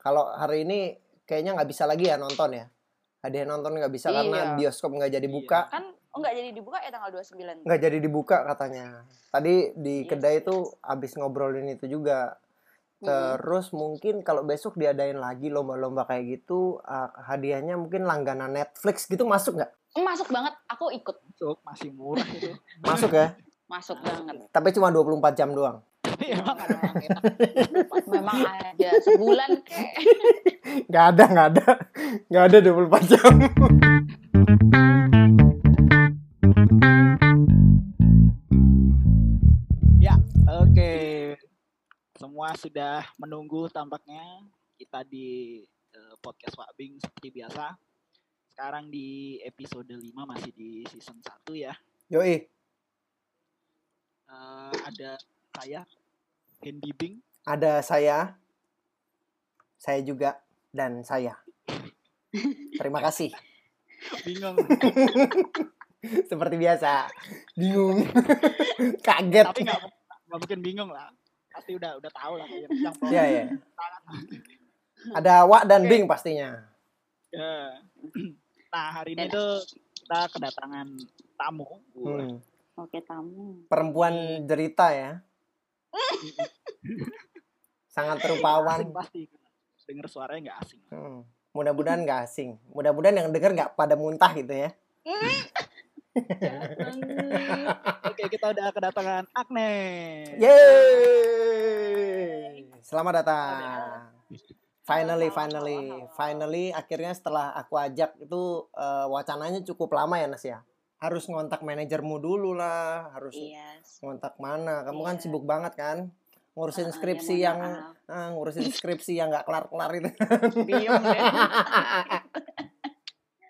Kalau hari ini kayaknya nggak bisa lagi ya nonton ya. Hadiah nonton nggak bisa karena Iya. bioskop nggak jadi buka. Kan oh nggak jadi dibuka ya tanggal 29. Nggak jadi dibuka katanya. Tadi di Yes, kedai yes. itu abis ngobrolin itu juga. Terus mungkin kalau besok diadain lagi lomba-lomba kayak gitu, uh, hadiahnya mungkin langganan Netflix gitu masuk nggak? Masuk banget, aku ikut. Masuk, masih murah itu. Masuk ya? Masuk banget. Tapi cuma 24 jam doang. Ada orang enak. Memang ada sebulan kek. Nggak ada, nggak ada. Nggak ada 24 jam. Ya, oke. Semua sudah menunggu tampaknya kita di eh, podcast Pak Bing seperti biasa. Sekarang di episode 5 masih di season 1 ya. Yoi, Eh, ada saya Hendy Bing. ada saya, saya juga, dan saya. Terima kasih. Bingung. Seperti biasa. Bingung. Kaget. Tapi nggak nggak mungkin bingung lah. Pasti udah udah tahu lah yang tahu. Iya, iya. Ada Wak dan Bing pastinya. Ya. Nah, hari ini tuh kita kedatangan tamu. Hmm. Oke, tamu. Perempuan derita ya. Sangat terupawan. Asing pasti. Dengar suaranya nggak asing. Hmm. Mudah-mudahan nggak asing. Mudah-mudahan yang denger nggak pada muntah gitu ya. Oke, kita udah kedatangan Agnes. Yeay! Selamat datang. Finally, finally, finally akhirnya setelah aku ajak itu eh, wacananya cukup lama ya Nas ya. Harus ngontak manajermu dulu lah, harus Iya. ngontak mana. Kamu kan Iya. sibuk banget kan? Ngurusin skripsi ya, yang ah, ngurusin skripsi yang nggak kelar-kelar itu. Bingung deh.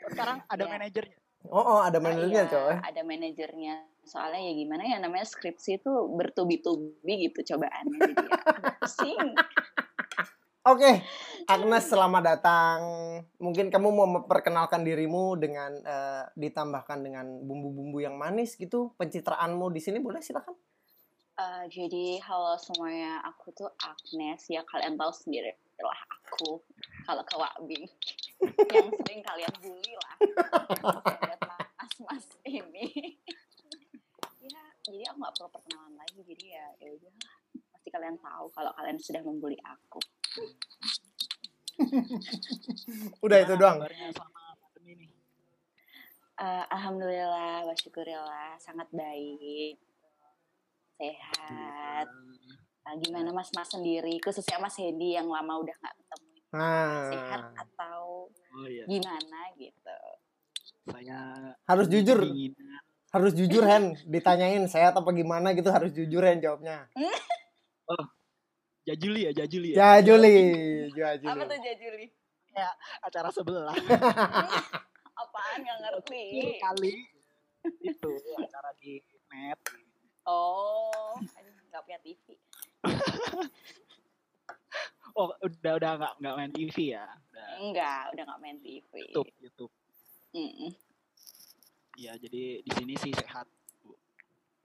Sekarang ada Iya. manajernya. Oh, oh ada Ah, manajernya iya, coy. Ada manajernya. Soalnya ya gimana ya namanya skripsi itu bertubi-tubi gitu cobaannya jadi ya pusing. Oke, Agnes selamat datang. Mungkin kamu mau memperkenalkan dirimu dengan eh, ditambahkan dengan bumbu-bumbu yang manis gitu. Pencitraanmu di sini boleh silakan. Eh, jadi halo semuanya, aku tuh Agnes ya kalian tahu sendiri lah aku kalau ke Wakbing yang sering kalian bully lah. Mas-mas ini. ya, jadi aku nggak perlu perkenalan lagi jadi ya ya udah pasti kalian tahu kalau kalian sudah membuli aku. Udah itu doang. Eh, Alhamdulillah, wasyukurillah, sangat baik, sehat. Nah, gimana mas-mas sendiri, khususnya Mas Hendy yang lama udah nggak ketemu, sehat Nah, atau Oh iya, gimana gitu? saya harus jujur, harus jujur Hen. Ditanyain sehat apa gimana? gitu harus jujur Hen jawabnya. Jajuli ya, Jajuli ya. Ya Juli, ya Apa Juli. tuh Jajuli? Acara sebelah. Apaan nggak ngerti? Kali. Itu acara di net. Oh, aduh, nggak punya TV. Oh, udah udah nggak nggak main TV ya. Udah Enggak, udah nggak main TV. YouTube, YouTube. Mm-mm. Iya, jadi di sini sih sehat. Bu. Eh,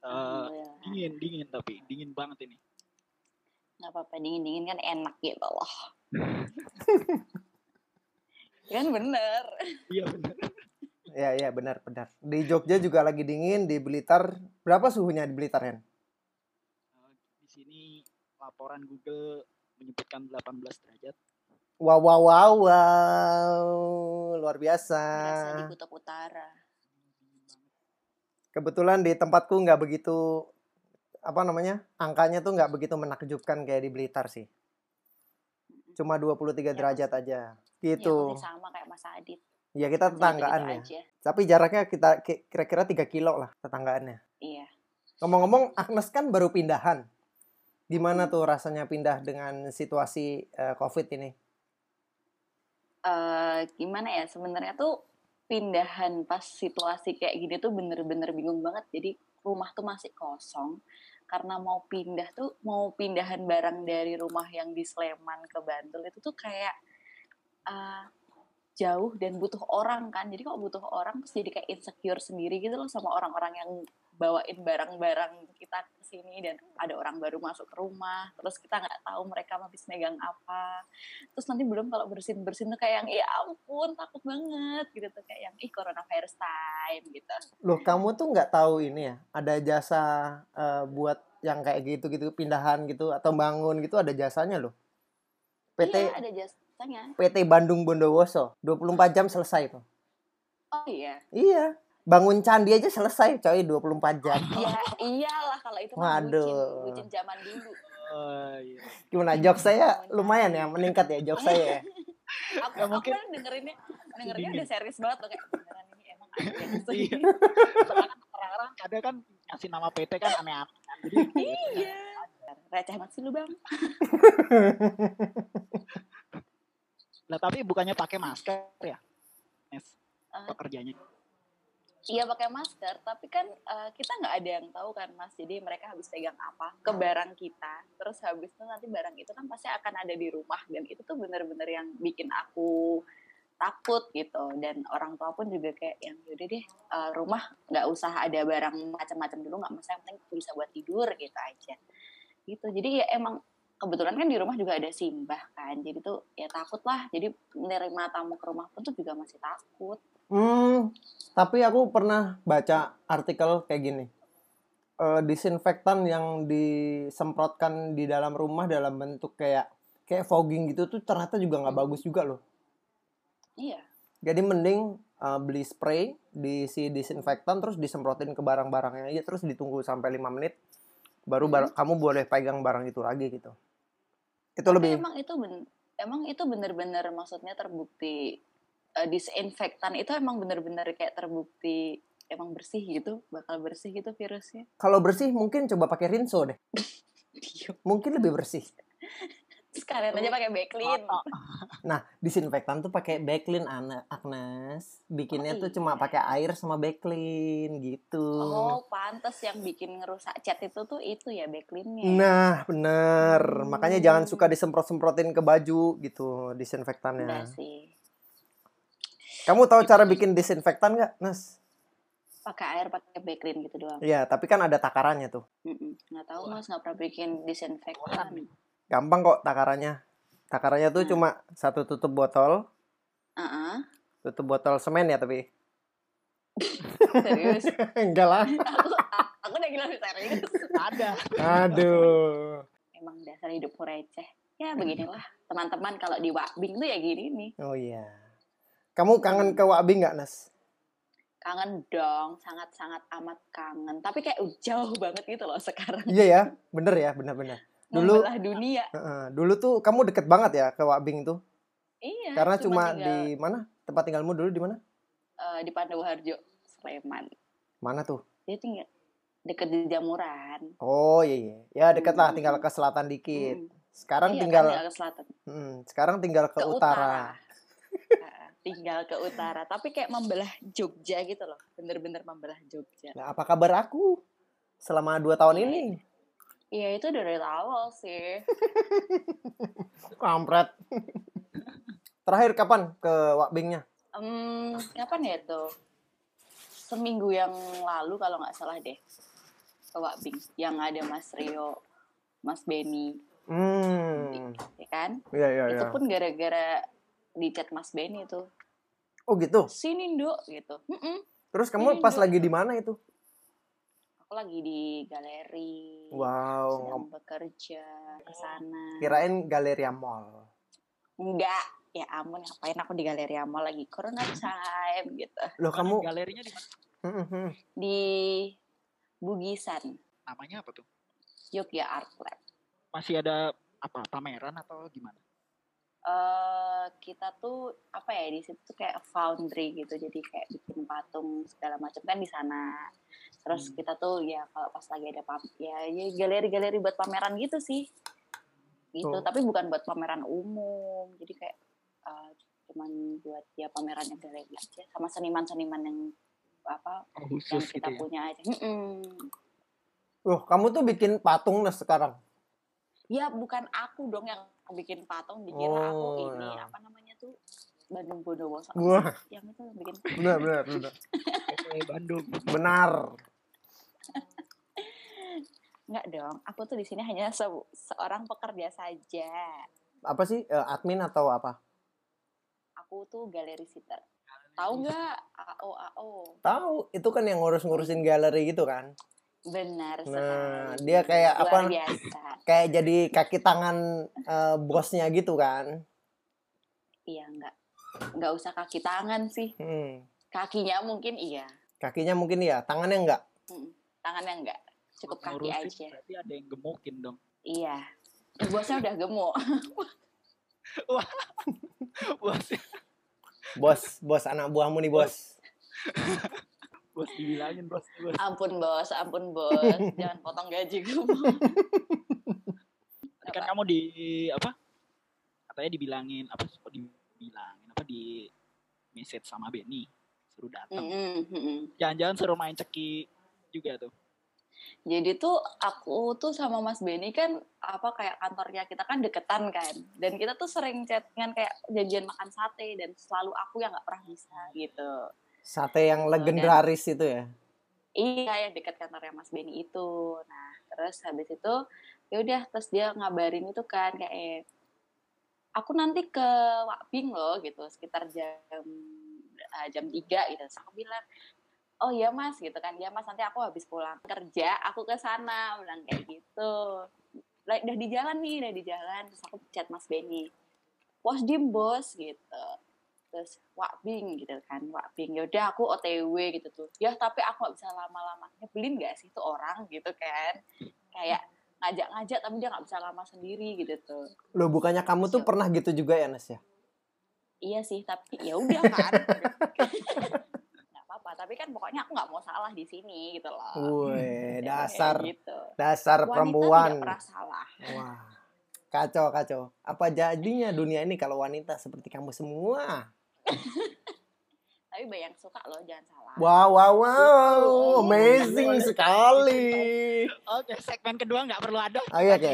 Alhamdulillah. dingin, dingin tapi dingin banget ini. Nggak apa-apa dingin-dingin kan enak gitu loh. kan bener. Iya benar. Ya ya benar benar. Di Jogja juga lagi dingin, di Blitar berapa suhunya di Blitar Hen? Eh, di sini laporan Google menyebutkan 18 derajat. Wow wow wow wow luar biasa. Berasa di kutub utara. Dingin. Kebetulan di tempatku nggak begitu apa namanya angkanya tuh nggak begitu menakjubkan kayak di Blitar sih. Cuma 23 Ya, derajat aja. Ya, Gitu. udah sama kayak Mas Adit. Ya kita tetanggaan ya. Aja. Tapi jaraknya kita ki- kira-kira 3 kilo lah tetanggaannya. Iya. Ngomong-ngomong Agnes kan baru pindahan. Gimana tuh rasanya pindah dengan situasi eh, Covid ini? eh gimana ya sebenarnya tuh pindahan pas situasi kayak gini tuh bener-bener bingung banget jadi rumah tuh masih kosong karena mau pindah tuh mau pindahan barang dari rumah yang di Sleman ke Bantul itu tuh kayak eh, jauh dan butuh orang kan. Jadi kalau butuh orang terus jadi kayak insecure sendiri gitu loh sama orang-orang yang bawain barang-barang kita ke sini dan ada orang baru masuk ke rumah terus kita nggak tahu mereka habis megang apa terus nanti belum kalau bersin bersin tuh kayak yang ya ampun takut banget gitu tuh kayak yang ih coronavirus time gitu Loh, kamu tuh nggak tahu ini ya? Ada jasa eh, buat yang kayak gitu-gitu pindahan gitu atau bangun gitu ada jasanya loh. PT iya ada jasanya PT Bandung Bondowoso 24 jam selesai tuh. oh iya Iya. Bangun candi aja selesai coy 24 jam. ya iyalah kalau itu mah bucin Waduh. bucin zaman dulu Oh, iya. Gimana jok saya lumayan ya meningkat ya jok saya ya. aku, Ya, aku mungkin- kan dengerinnya dengerinnya udah serius banget loh kayak beneran ini emang ada yang Iya. Kan orang-orang ada kan ngasih nama PT kan aneh-aneh kan. Jadi iya receh banget sih lu bang lah tapi bukannya pakai masker ya? Nes, Eh, pekerjanya. Iya pakai masker, tapi kan eh, kita nggak ada yang tahu kan mas. Jadi mereka habis pegang apa ke barang kita, terus habis itu nanti barang itu kan pasti akan ada di rumah dan itu tuh bener-bener yang bikin aku takut gitu. Dan orang tua pun juga kayak yang yaudah deh eh, rumah nggak usah ada barang macam-macam dulu nggak masalah, yang penting bisa buat tidur gitu aja. Gitu. Jadi ya emang kebetulan kan di rumah juga ada simbah kan, jadi tuh ya takut lah. Jadi menerima tamu ke rumah pun tuh juga masih takut. Hmm, tapi aku pernah baca artikel kayak gini. Eh, disinfektan yang disemprotkan di dalam rumah dalam bentuk kayak kayak fogging gitu tuh ternyata juga nggak bagus juga loh. Iya. Jadi mending eh, beli spray diisi disinfektan terus disemprotin ke barang-barangnya aja terus ditunggu sampai 5 menit baru bar- kamu boleh pegang barang itu lagi gitu. Itu Tapi lebih emang itu ben- emang itu bener-bener maksudnya terbukti eh, disinfektan itu emang bener-bener kayak terbukti emang bersih gitu, bakal bersih gitu virusnya. kalau bersih mungkin coba pakai rinso deh. Mungkin lebih bersih. Sekalian aja pakai backlin. Nah, disinfektan tuh pakai backlin Agnes. Bikinnya Oh, tuh cuma iya. pakai air sama backlin gitu. Oh, pantas yang bikin ngerusak cat itu tuh itu ya backlinnya. Nah, bener. Hmm. Makanya jangan suka disemprot-semprotin ke baju gitu disinfektannya. Udah sih. Kamu tahu cara bikin disinfektan nggak, Nas? Pakai air pakai backlin gitu doang. Iya, tapi kan ada takarannya tuh. Mm-mm. Nggak tahu mas nggak pernah bikin disinfektan. Gampang kok takarannya. Takarannya tuh Hmm. cuma satu tutup botol, Ah, tutup botol semen ya tapi. serius. Enggak lah. aku, aku udah bilang serius. ada. Aduh. emang dasar hidupku receh. Ya beginilah teman-teman kalau di Wakbing tuh ya gini nih. Oh iya. Kamu kangen ke Wabi nggak, Nas? Kangen dong, sangat-sangat amat kangen. Tapi kayak jauh banget gitu loh sekarang. Iya ya, bener ya, bener-bener. Dulu- Membelah dunia. Heeh, dulu tuh kamu deket banget ya ke Wabing tuh. Iya. Karena cuma tinggal, di mana? Tempat tinggalmu dulu di mana? eh, di Pandawaharjo, Sleman. Mana tuh? Dia tinggal deket di Jamuran. Oh iya iya. Ya deket lah, Hmm. tinggal ke selatan dikit. Hmm. Sekarang Iya, tinggal kan, tinggal ke selatan. hmm, sekarang tinggal ke, Ke utara. Ah, tinggal ke utara. Tapi kayak membelah Jogja gitu loh. Bener-bener membelah Jogja. Nah, apa kabar aku selama dua tahun Iya, ini? Iya itu dari awal sih. Kampret. Terakhir kapan ke Wabingnya? Hmm, kapan ya tuh? Seminggu yang lalu kalau nggak salah deh ke Wakbing yang ada Mas Rio, Mas Benny, Hmm. ya kan? Iya iya Itu iya. pun gara-gara di chat Mas Benny tuh. Oh gitu. Sini Nduk gitu. Mm-mm. Terus kamu Ini pas lagi di mana itu? Aku lagi di galeri. Wow, sedang bekerja ke sana. kirain Galeria Mall. Enggak. Ya ampun, ngapain aku di galeri mall lagi corona time gitu. Loh kamu galerinya di mana? Hmm. Di Bugisan, Namanya apa tuh? Yogya Art Lab. Masih ada apa pameran atau gimana? Eh kita tuh apa ya di situ tuh kayak foundry gitu jadi kayak bikin patung segala macam kan di sana terus Hmm. kita tuh ya kalau pas lagi ada pam ya, ya galeri-galeri buat pameran gitu sih gitu Oh. tapi bukan buat pameran umum jadi kayak eh, cuman buat ya pameran yang galeri aja sama seniman-seniman yang apa Oh, yang gitu kita ya. punya aja Mm-mm. Loh, kamu tuh bikin patung Nas sekarang. ya bukan aku dong yang bikin patung dikira aku Oh, ini ya. apa namanya tuh Bandung Bondowoso Wah. yang itu bikin Benar benar benar. Oke, Bandung. Benar. Enggak dong, aku tuh di sini hanya se- seorang pekerja saja. Apa sih eh, admin atau apa? Aku tuh galeri sitter. Tahu nggak AO AO? Tahu, itu kan yang ngurus-ngurusin galeri gitu kan. Benar Nah, sekali. dia kayak Luar apa? biasa. Kayak jadi kaki tangan eh, bosnya gitu kan. Iya enggak. Enggak usah kaki tangan sih. Hmm. Kakinya mungkin iya. Kakinya mungkin iya, tangannya enggak. Mm, Tangannya enggak. Cukup Buat kaki ngurusin, aja. Berarti ada yang gemukin dong. Iya. Bosnya udah gemuk. Bos, Bos, bos anak buahmu nih, bos. bos dibilangin bos, bos. ampun bos, ampun bos. Jangan potong gaji gue. Tadi kan kamu di apa? Katanya dibilangin apa? Kok dibilangin apa di message sama Benny suruh datang. Jangan-jangan suruh main ceki juga tuh. Jadi tuh aku tuh sama Mas Benny kan apa kayak kantornya kita kan deketan kan. Dan kita tuh sering chattingan kayak janjian makan sate dan selalu aku yang nggak pernah bisa gitu. Sate yang legendaris itu ya. Iya yang dekat kantornya Mas Benny itu. Nah terus habis itu ya udah terus dia ngabarin itu kan kayak eh, aku nanti ke Wakbing loh gitu sekitar jam eh, jam 3 gitu. Terus aku bilang oh iya mas gitu kan ya mas nanti aku habis pulang kerja aku ke sana bilang kayak gitu udah di jalan nih udah di jalan terus aku chat mas Benny was dim bos gitu terus wakbing gitu kan wakbing yaudah aku otw gitu tuh ya tapi aku gak bisa lama-lama nyebelin gak sih tuh orang gitu kan kayak ngajak-ngajak tapi dia nggak bisa lama sendiri gitu tuh Loh, bukannya kamu tuh pernah gitu juga ya, Nes ya? iya sih tapi ya udah kan nggak apa-apa tapi kan pokoknya aku nggak mau salah di sini gitu loh Wih, Kayak dasar gitu. dasar Wanita perempuan. tidak pernah salah Wah. Kacau, kacau. Apa jadinya dunia ini kalau wanita seperti kamu semua? tapi banyak suka loh jangan salah Wow, wow, wow. Oh, Amazing sekali. Oke, segmen kedua nggak perlu ada. Oke, oke.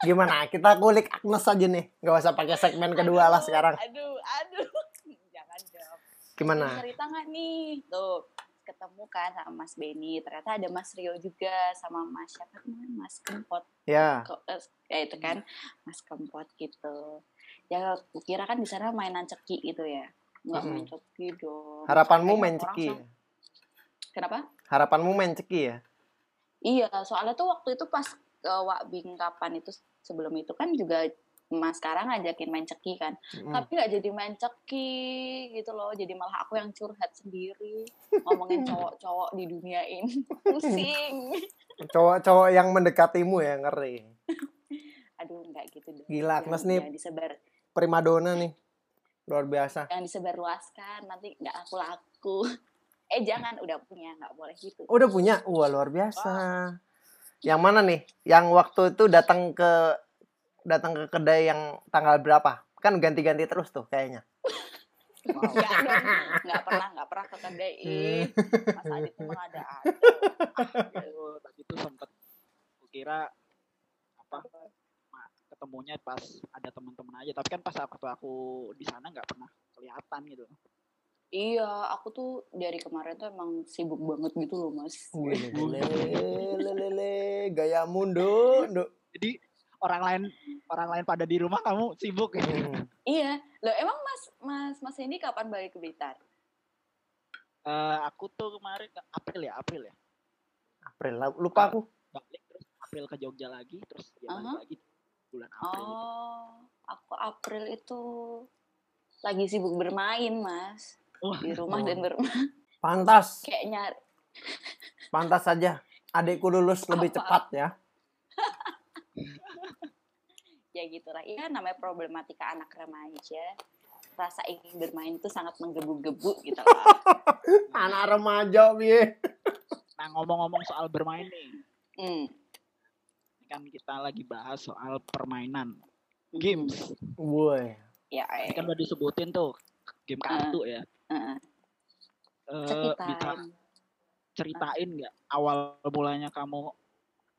Gimana? Kita kulik Agnes aja nih. Gak usah pakai segmen kedua lah Aduh, sekarang. aduh aduh jangan dong Gimana? Cerita nggak nih tuh ketemu kan sama Mas Benny ternyata ada Mas Rio juga sama Mas siapa namanya Mas Kempot Ya. Eh, ya itu kan Mas Kempot gitu ya kukira kan di sana mainan ceki gitu ya nggak Mm-mm. main ceki dong Harapanmu main ceki. sang- ya? kenapa Harapanmu main ceki ya? Iya, soalnya tuh waktu itu pas ke Wakbing kapan itu sebelum itu kan juga Mas sekarang ngajakin main ceki kan. Mm. Tapi nggak jadi main ceki gitu loh. Jadi malah aku yang curhat sendiri ngomongin cowok-cowok di dunia ini. Pusing. Cowok-cowok yang mendekatimu ya ngeri. Aduh, nggak gitu deh. Gila, Agnes nih disebar, primadona nih. Luar biasa. jangan disebar luaskan. Nanti nggak aku laku. Eh jangan, udah punya, nggak boleh gitu. Udah punya? Wah, luar biasa. Yang mana nih? Yang waktu itu datang ke datang ke kedai yang tanggal berapa? Kan ganti-ganti terus tuh kayaknya. Wow. Dong, pernah, nggak pernah ke kedai. Hmm. Mas Adit tuh ada Aduh, tadi tuh sempet ma- ketemunya pas ada teman-teman aja tapi kan pas waktu aku di sana nggak pernah kelihatan gitu Iya, aku tuh dari kemarin tuh emang sibuk banget gitu loh, Mas. Lele, lele, lele, gaya mundo. jadi orang lain orang lain pada di rumah kamu sibuk ya Hmm. Iya, loh emang Mas Mas Mas ini kapan balik ke Blitar? Eh, aku tuh kemarin ke- April ya April ya April, lupa aku. balik terus April ke Jogja lagi terus balik Aha. lagi bulan April gitu. Oh, aku April itu lagi sibuk bermain, Mas. Wah, Di rumah Oh. dan bermain. Pantas, Kayak nyari. pantas saja. Adikku lulus lebih Apa? cepat ya. Ya gitu lah. Iya, namanya problematika anak remaja. Rasa ingin bermain itu sangat menggebu-gebu gitu loh. Anak remaja, piye. nah ngomong-ngomong soal bermain nih Hmm. Ini kan kita lagi bahas soal permainan games Woi. Ya, ini eh. kan udah disebutin tuh game kartu ya Heeh. Eh, Ceki bisa ceritain nggak awal mulanya kamu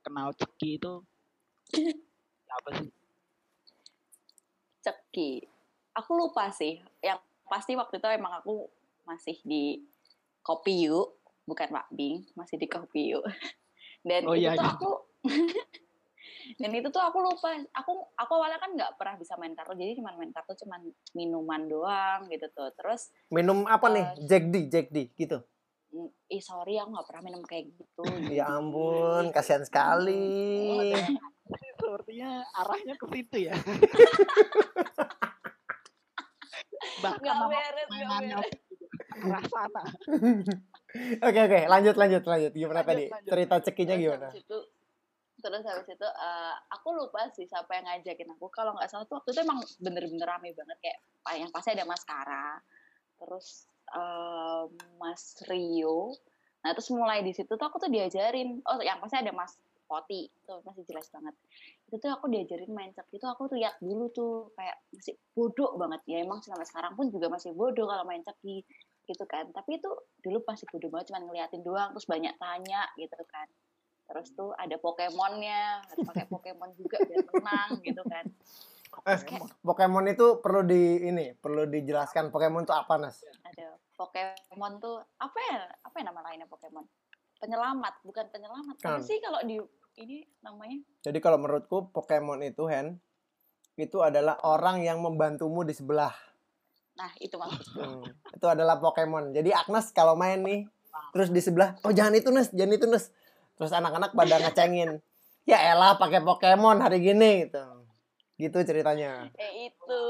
kenal ceki itu apa sih Ceki. Aku lupa sih. Yang pasti waktu itu emang aku masih di Kopi Yuk, bukan Pak Bing, masih di Kopi Yuk. Dan Oh, itu iya, tuh iya. aku dan itu tuh aku lupa aku aku awalnya kan nggak pernah bisa main kartu jadi cuma main kartu cuma minuman doang gitu tuh terus Minum apa nih? Eh, Jack D, Jack D gitu. mm, ih sorry aku nggak pernah minum kayak gitu Ya ampun, kasihan sekali. Sepertinya arahnya ke situ ya. Bahkan beres beres arah sana. Oke oke, lanjut lanjut lanjut. Gimana Lanjut, tadi? lanjut. Cerita cekinya gimana? itu terus habis itu eh, aku lupa sih siapa yang ngajakin aku. Kalau nggak salah tuh waktu itu emang bener-bener rame banget kayak yang pasti ada Mas Kara terus eh, Mas Rio. Nah terus mulai di situ tuh aku tuh diajarin oh yang pasti ada Mas Poti itu masih jelas banget. Itu tuh aku diajarin main cek itu aku lihat dulu tuh kayak masih bodoh banget. Ya emang sampai sekarang pun juga masih bodoh kalau main ceki gitu kan. Tapi itu dulu pasti bodoh banget cuma ngeliatin doang terus banyak tanya gitu kan terus tuh ada Pokemonnya harus pakai Pokemon juga biar menang gitu kan Eh, Pokemon itu perlu di ini, perlu dijelaskan Pokemon itu apa, Nas? ada Pokemon tuh apa ya apa ya nama lainnya Pokemon penyelamat bukan penyelamat apa Kan. sih kalau di ini namanya Jadi kalau menurutku Pokemon itu Hen itu adalah orang yang membantumu di sebelah. nah itu maksudku Hmm, itu adalah Pokemon. Jadi Agnes kalau main nih terus di sebelah, oh jangan itu Nes, jangan itu Nes. Terus anak-anak pada ngecengin. Ya elah pakai Pokemon hari gini gitu. Gitu ceritanya. eh itu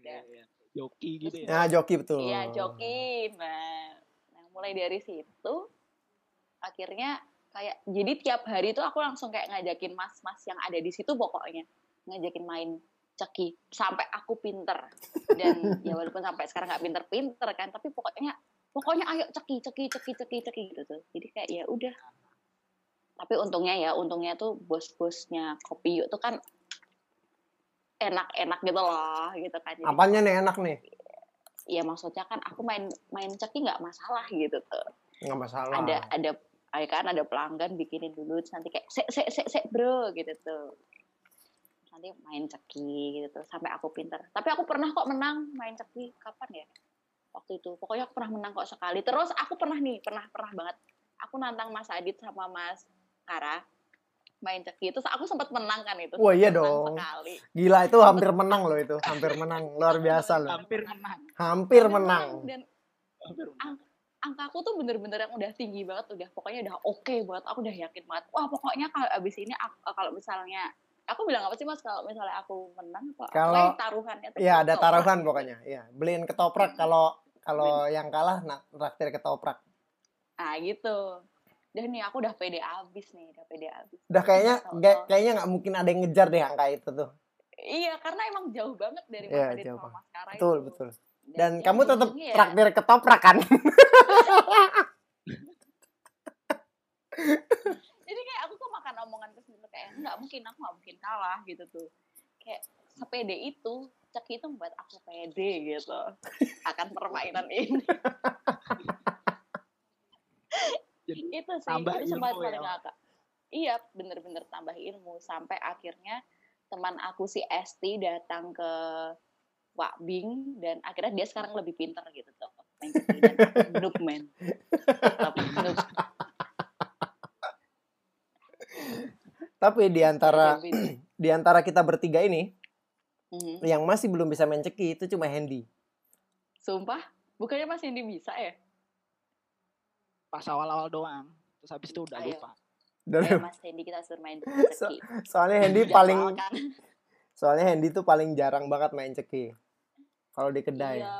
Iya, iya. Joki gitu ya. Nah, joki betul. iya joki nah nah mulai dari situ akhirnya kayak jadi tiap hari tuh aku langsung kayak ngajakin mas-mas yang ada di situ pokoknya ngajakin main ceki sampai aku pinter dan ya walaupun sampai sekarang nggak pinter-pinter kan tapi pokoknya pokoknya ayo ceki ceki ceki ceki ceki gitu tuh jadi kayak ya udah tapi untungnya ya untungnya tuh bos-bosnya kopi yuk tuh kan enak-enak gitu loh gitu kan. Jadi Apanya nih enak nih? ya maksudnya kan aku main main ceki nggak masalah gitu tuh. Nggak masalah. ada ada ya kan ada pelanggan bikinin dulu terus nanti kayak sek sek sek sek bro gitu tuh. Nanti main ceki gitu tuh sampai aku pinter. Tapi aku pernah kok menang main ceki kapan ya? Waktu itu. Pokoknya aku pernah menang kok sekali. Terus aku pernah nih pernah pernah banget. Aku nantang Mas Adit sama Mas Kara main ceki terus aku sempat menang kan itu Wah, iya dong. sekali Gila itu hampir menang loh itu, hampir menang. Luar biasa loh. Hampir menang. Hampir menang. dan Hampir menang. angkaku tuh bener-bener yang udah tinggi banget udah pokoknya udah oke banget aku udah yakin banget wah pokoknya kalau abis ini aku- kalau misalnya aku bilang apa sih mas kalau misalnya aku menang kok Kalau- taruhannya tuh Iya, ada taruhan pokoknya. Iya, beliin ketoprak kalau kalau yang kalah nak traktir ketoprak. nah gitu udah nih aku udah pede abis nih udah pede abis Udah kayaknya kayak- kayaknya nggak mungkin ada yang ngejar deh angka itu tuh. iya karena emang jauh banget dari Iya, Adit jauh sama banget. mas Kara Betul, itu. betul. Dan ya kamu tetap ya- traktir ketoprak kan? jadi kayak aku tuh makan omongan terus gitu kayak nggak mungkin aku nggak mungkin kalah gitu tuh kayak sepede itu cek itu membuat aku pede gitu akan permainan ini Jadi itu sih tambah itu sempat ilmu ya, paling Mak? ngakak iya bener-bener tambah ilmu sampai akhirnya teman aku si Esti datang ke Wak Bing dan akhirnya dia sekarang lebih pinter gitu tuh noob man Tetap noob. Tapi di antara Lebih- di antara kita bertiga ini Mhm. yang masih belum bisa main ceki itu cuma Hendy. sumpah bukannya Mas Indi bisa ya pas awal-awal doang. Terus habis itu udah Ayo. lupa. Dan Ayo Mas Hendy kita suruh main ceki soalnya Hendy paling soalnya Hendy tuh paling jarang banget main ceki. Kalau di kedai. iya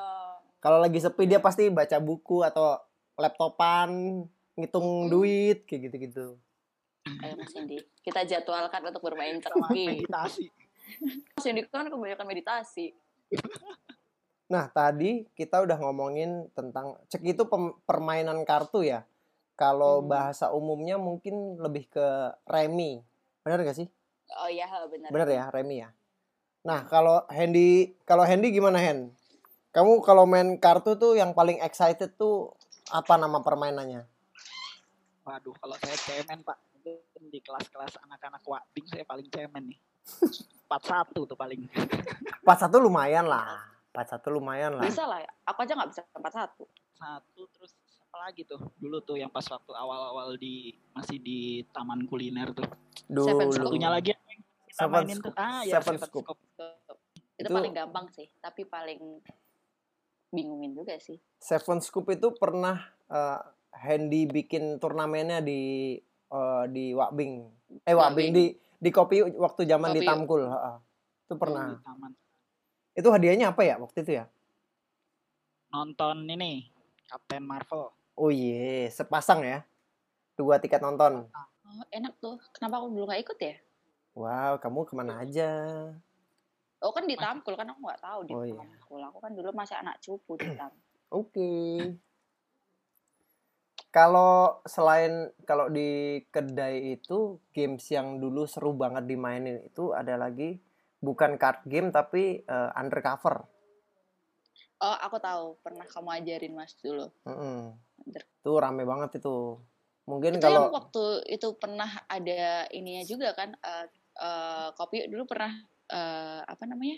Kalau lagi sepi dia pasti baca buku atau laptopan, ngitung Hmm. duit kayak gitu-gitu. ayo Mas Hendy kita jadwalkan untuk bermain ceki meditasi. Mas Hendy kan kebanyakan meditasi Nah, tadi kita udah ngomongin tentang ceki itu pem- permainan kartu ya. Kalau Hmm. bahasa umumnya mungkin lebih ke remi. Benar gak sih? oh iya benar Bener ya, remi ya. Nah, kalau Hendy, kalau Hendy gimana Hen? Kamu kalau main kartu tuh yang paling excited tuh apa nama permainannya? Waduh, kalau saya cemen pak. Mungkin di kelas-kelas anak-anak wading saya paling cemen nih. 41 tuh paling. 41 lumayan lah. 41 lumayan lah. bisa lah ya aku aja nggak bisa tempat satu Satu terus apalagi tuh dulu tuh yang pas waktu awal-awal di masih di taman kuliner tuh. Seven Dulu. Scoop. Satunya lagi yang kita Seven mainin tuh. Scoop. Ah, ya Seven Seven Scoop. Scoop. itu, Itu- paling gampang sih tapi paling bingungin juga sih Seven Scoop itu pernah eh, Handy bikin turnamennya di eh, di Wakbing. Eh Wakbing Wakbing. di di kopi waktu zaman di Kopi. Tamkul. heeh. Itu Di pernah. taman. Itu hadiahnya apa ya waktu itu ya? Nonton ini Captain Marvel. Oh iya, sepasang ya. Dua tiket nonton. oh, enak tuh kenapa aku dulu nggak ikut ya Wow, kamu ke mana aja? oh kan di Tamkul kan aku nggak tahu di Oh, iya. Tamkul aku kan dulu masih anak cupu di Tamkul Oke. Kalau selain kalau di kedai itu games yang dulu seru banget dimainin itu ada lagi bukan card game tapi eh, undercover. oh aku tahu pernah kamu ajarin mas dulu Mm-mm. Under- Itu rame banget itu. Mungkin itu yang kalau waktu itu pernah ada ininya juga kan eh eh, kopi dulu pernah eh, apa namanya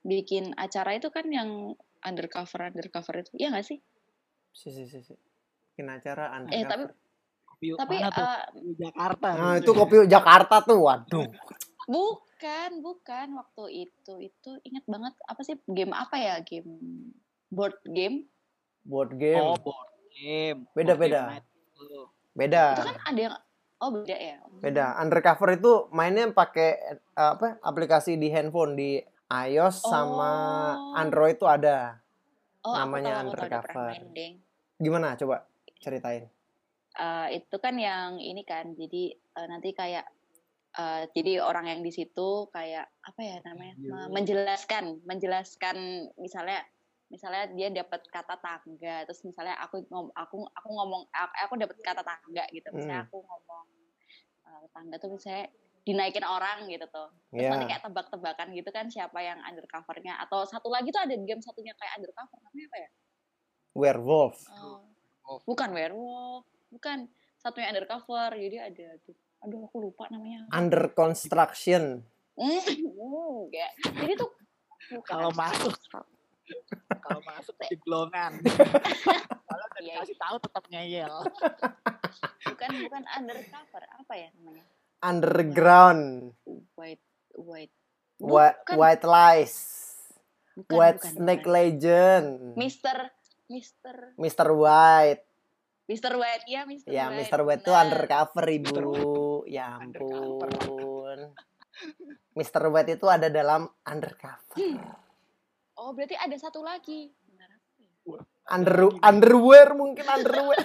bikin acara itu kan yang undercover undercover itu iya nggak sih si si si, si. bikin acara undercover. Eh, tapi- Kopi tapi mana tuh? eh, Kopi Jakarta. nah, itu kopi Jakarta tuh. Waduh. Bukan bukan waktu itu itu ingat banget apa sih game apa ya game board game Board game. Oh, board game. Beda, Board game beda. itu. Beda. itu kan ada yang oh beda ya Beda. Undercover itu mainnya pakai eh, apa? Aplikasi di handphone di iOS sama Oh. Android tuh ada. oh namanya aku tahu, aku tahu, undercover. Deng. Gimana coba ceritain? Eh, itu kan yang ini kan jadi eh, nanti kayak eh, jadi orang yang di situ kayak apa ya namanya. Me- menjelaskan menjelaskan misalnya misalnya dia dapat kata tangga terus misalnya aku ngom aku aku ngomong aku, aku dapat kata tangga gitu misalnya Hmm. aku ngomong eh, tangga tuh misalnya dinaikin orang gitu tuh terus Iya. nanti kayak tebak-tebakan gitu kan siapa yang undercovernya atau satu lagi tuh ada game satunya kayak undercover namanya apa ya Werewolf. Oh, bukan werewolf, bukan satunya undercover. Jadi ada tuh. Aduh, aku lupa namanya. Under construction. Enggak. Jadi tuh Kalau masuk. Kalau masuk di gelongan. Kalau udah Iya. dikasih tahu tetap ngeyel. bukan bukan undercover. Apa ya namanya? Underground. White white. White, Bukan. white lies. Bukan, White bukan, snake bukan. legend. Mister Mister Mr. White. Mister White ya Mister Ya, White. Mr. White itu benar. undercover, Ibu. Ya ampun. Mr. White itu ada dalam undercover. Oh, berarti ada satu lagi. Under underwear mungkin underwear.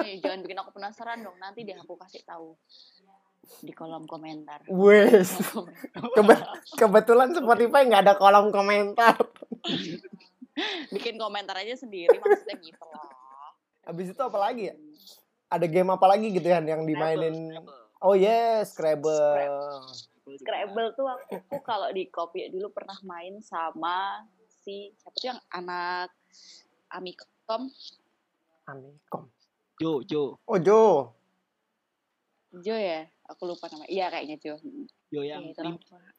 Nih, jangan bikin aku penasaran dong. Nanti deh aku kasih tahu di kolom komentar. Wes. Kebe- kebetulan Spotify nggak ada kolom komentar. bikin komentar aja sendiri maksudnya gitu loh Habis itu apa lagi ya? Ada game apa lagi gitu ya yang dimainin? Scrabble, Oh yes, Scrabble. Scrabble. Scrabble tuh aku, aku kalau di kopi dulu pernah main sama si siapa tuh yang anak Amikom Amikom. Jo, Jo. Oh Jo. Jo ya aku lupa nama iya kayaknya Jo Jo Iya, yang itu lah.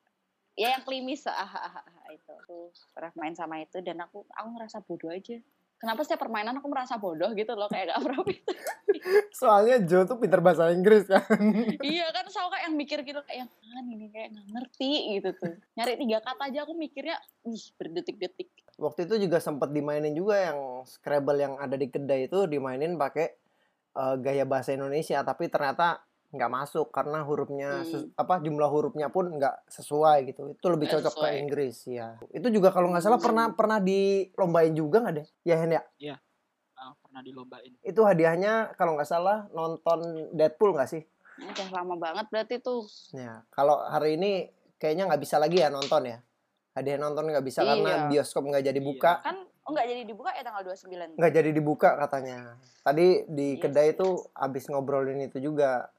Ya yang klimis ah, ah, ah, ah, itu. Aku pernah main sama itu dan aku aku ngerasa bodoh aja. Kenapa setiap permainan aku merasa bodoh gitu loh kayak gak pernah bisa Soalnya Jo tuh pinter bahasa Inggris kan. iya kan selalu kayak yang mikir gitu kayak yang kan ini kayak nggak ngerti gitu tuh. Nyari tiga kata aja aku mikirnya ih berdetik-detik. Waktu itu juga sempat dimainin juga yang Scrabble yang ada di kedai itu dimainin pakai eh, gaya bahasa Indonesia tapi ternyata nggak masuk karena hurufnya ses- apa jumlah hurufnya pun nggak sesuai gitu. Itu lebih Nggak cocok ke sesuai. Inggris ya. Itu juga kalau nggak salah pernah pernah dilombain juga nggak deh? Ya Hen ya. ah, pernah dilombain. Itu hadiahnya kalau nggak salah nonton Deadpool nggak sih? udah lama banget berarti tuh Ya, kalau hari ini kayaknya nggak bisa lagi ya nonton ya. Hadiah nonton nggak bisa karena Iya. bioskop nggak jadi buka. kan oh, nggak jadi dibuka ya tanggal 29 Nggak jadi dibuka katanya. Tadi di Yes, kedai yes. itu abis ngobrolin itu juga.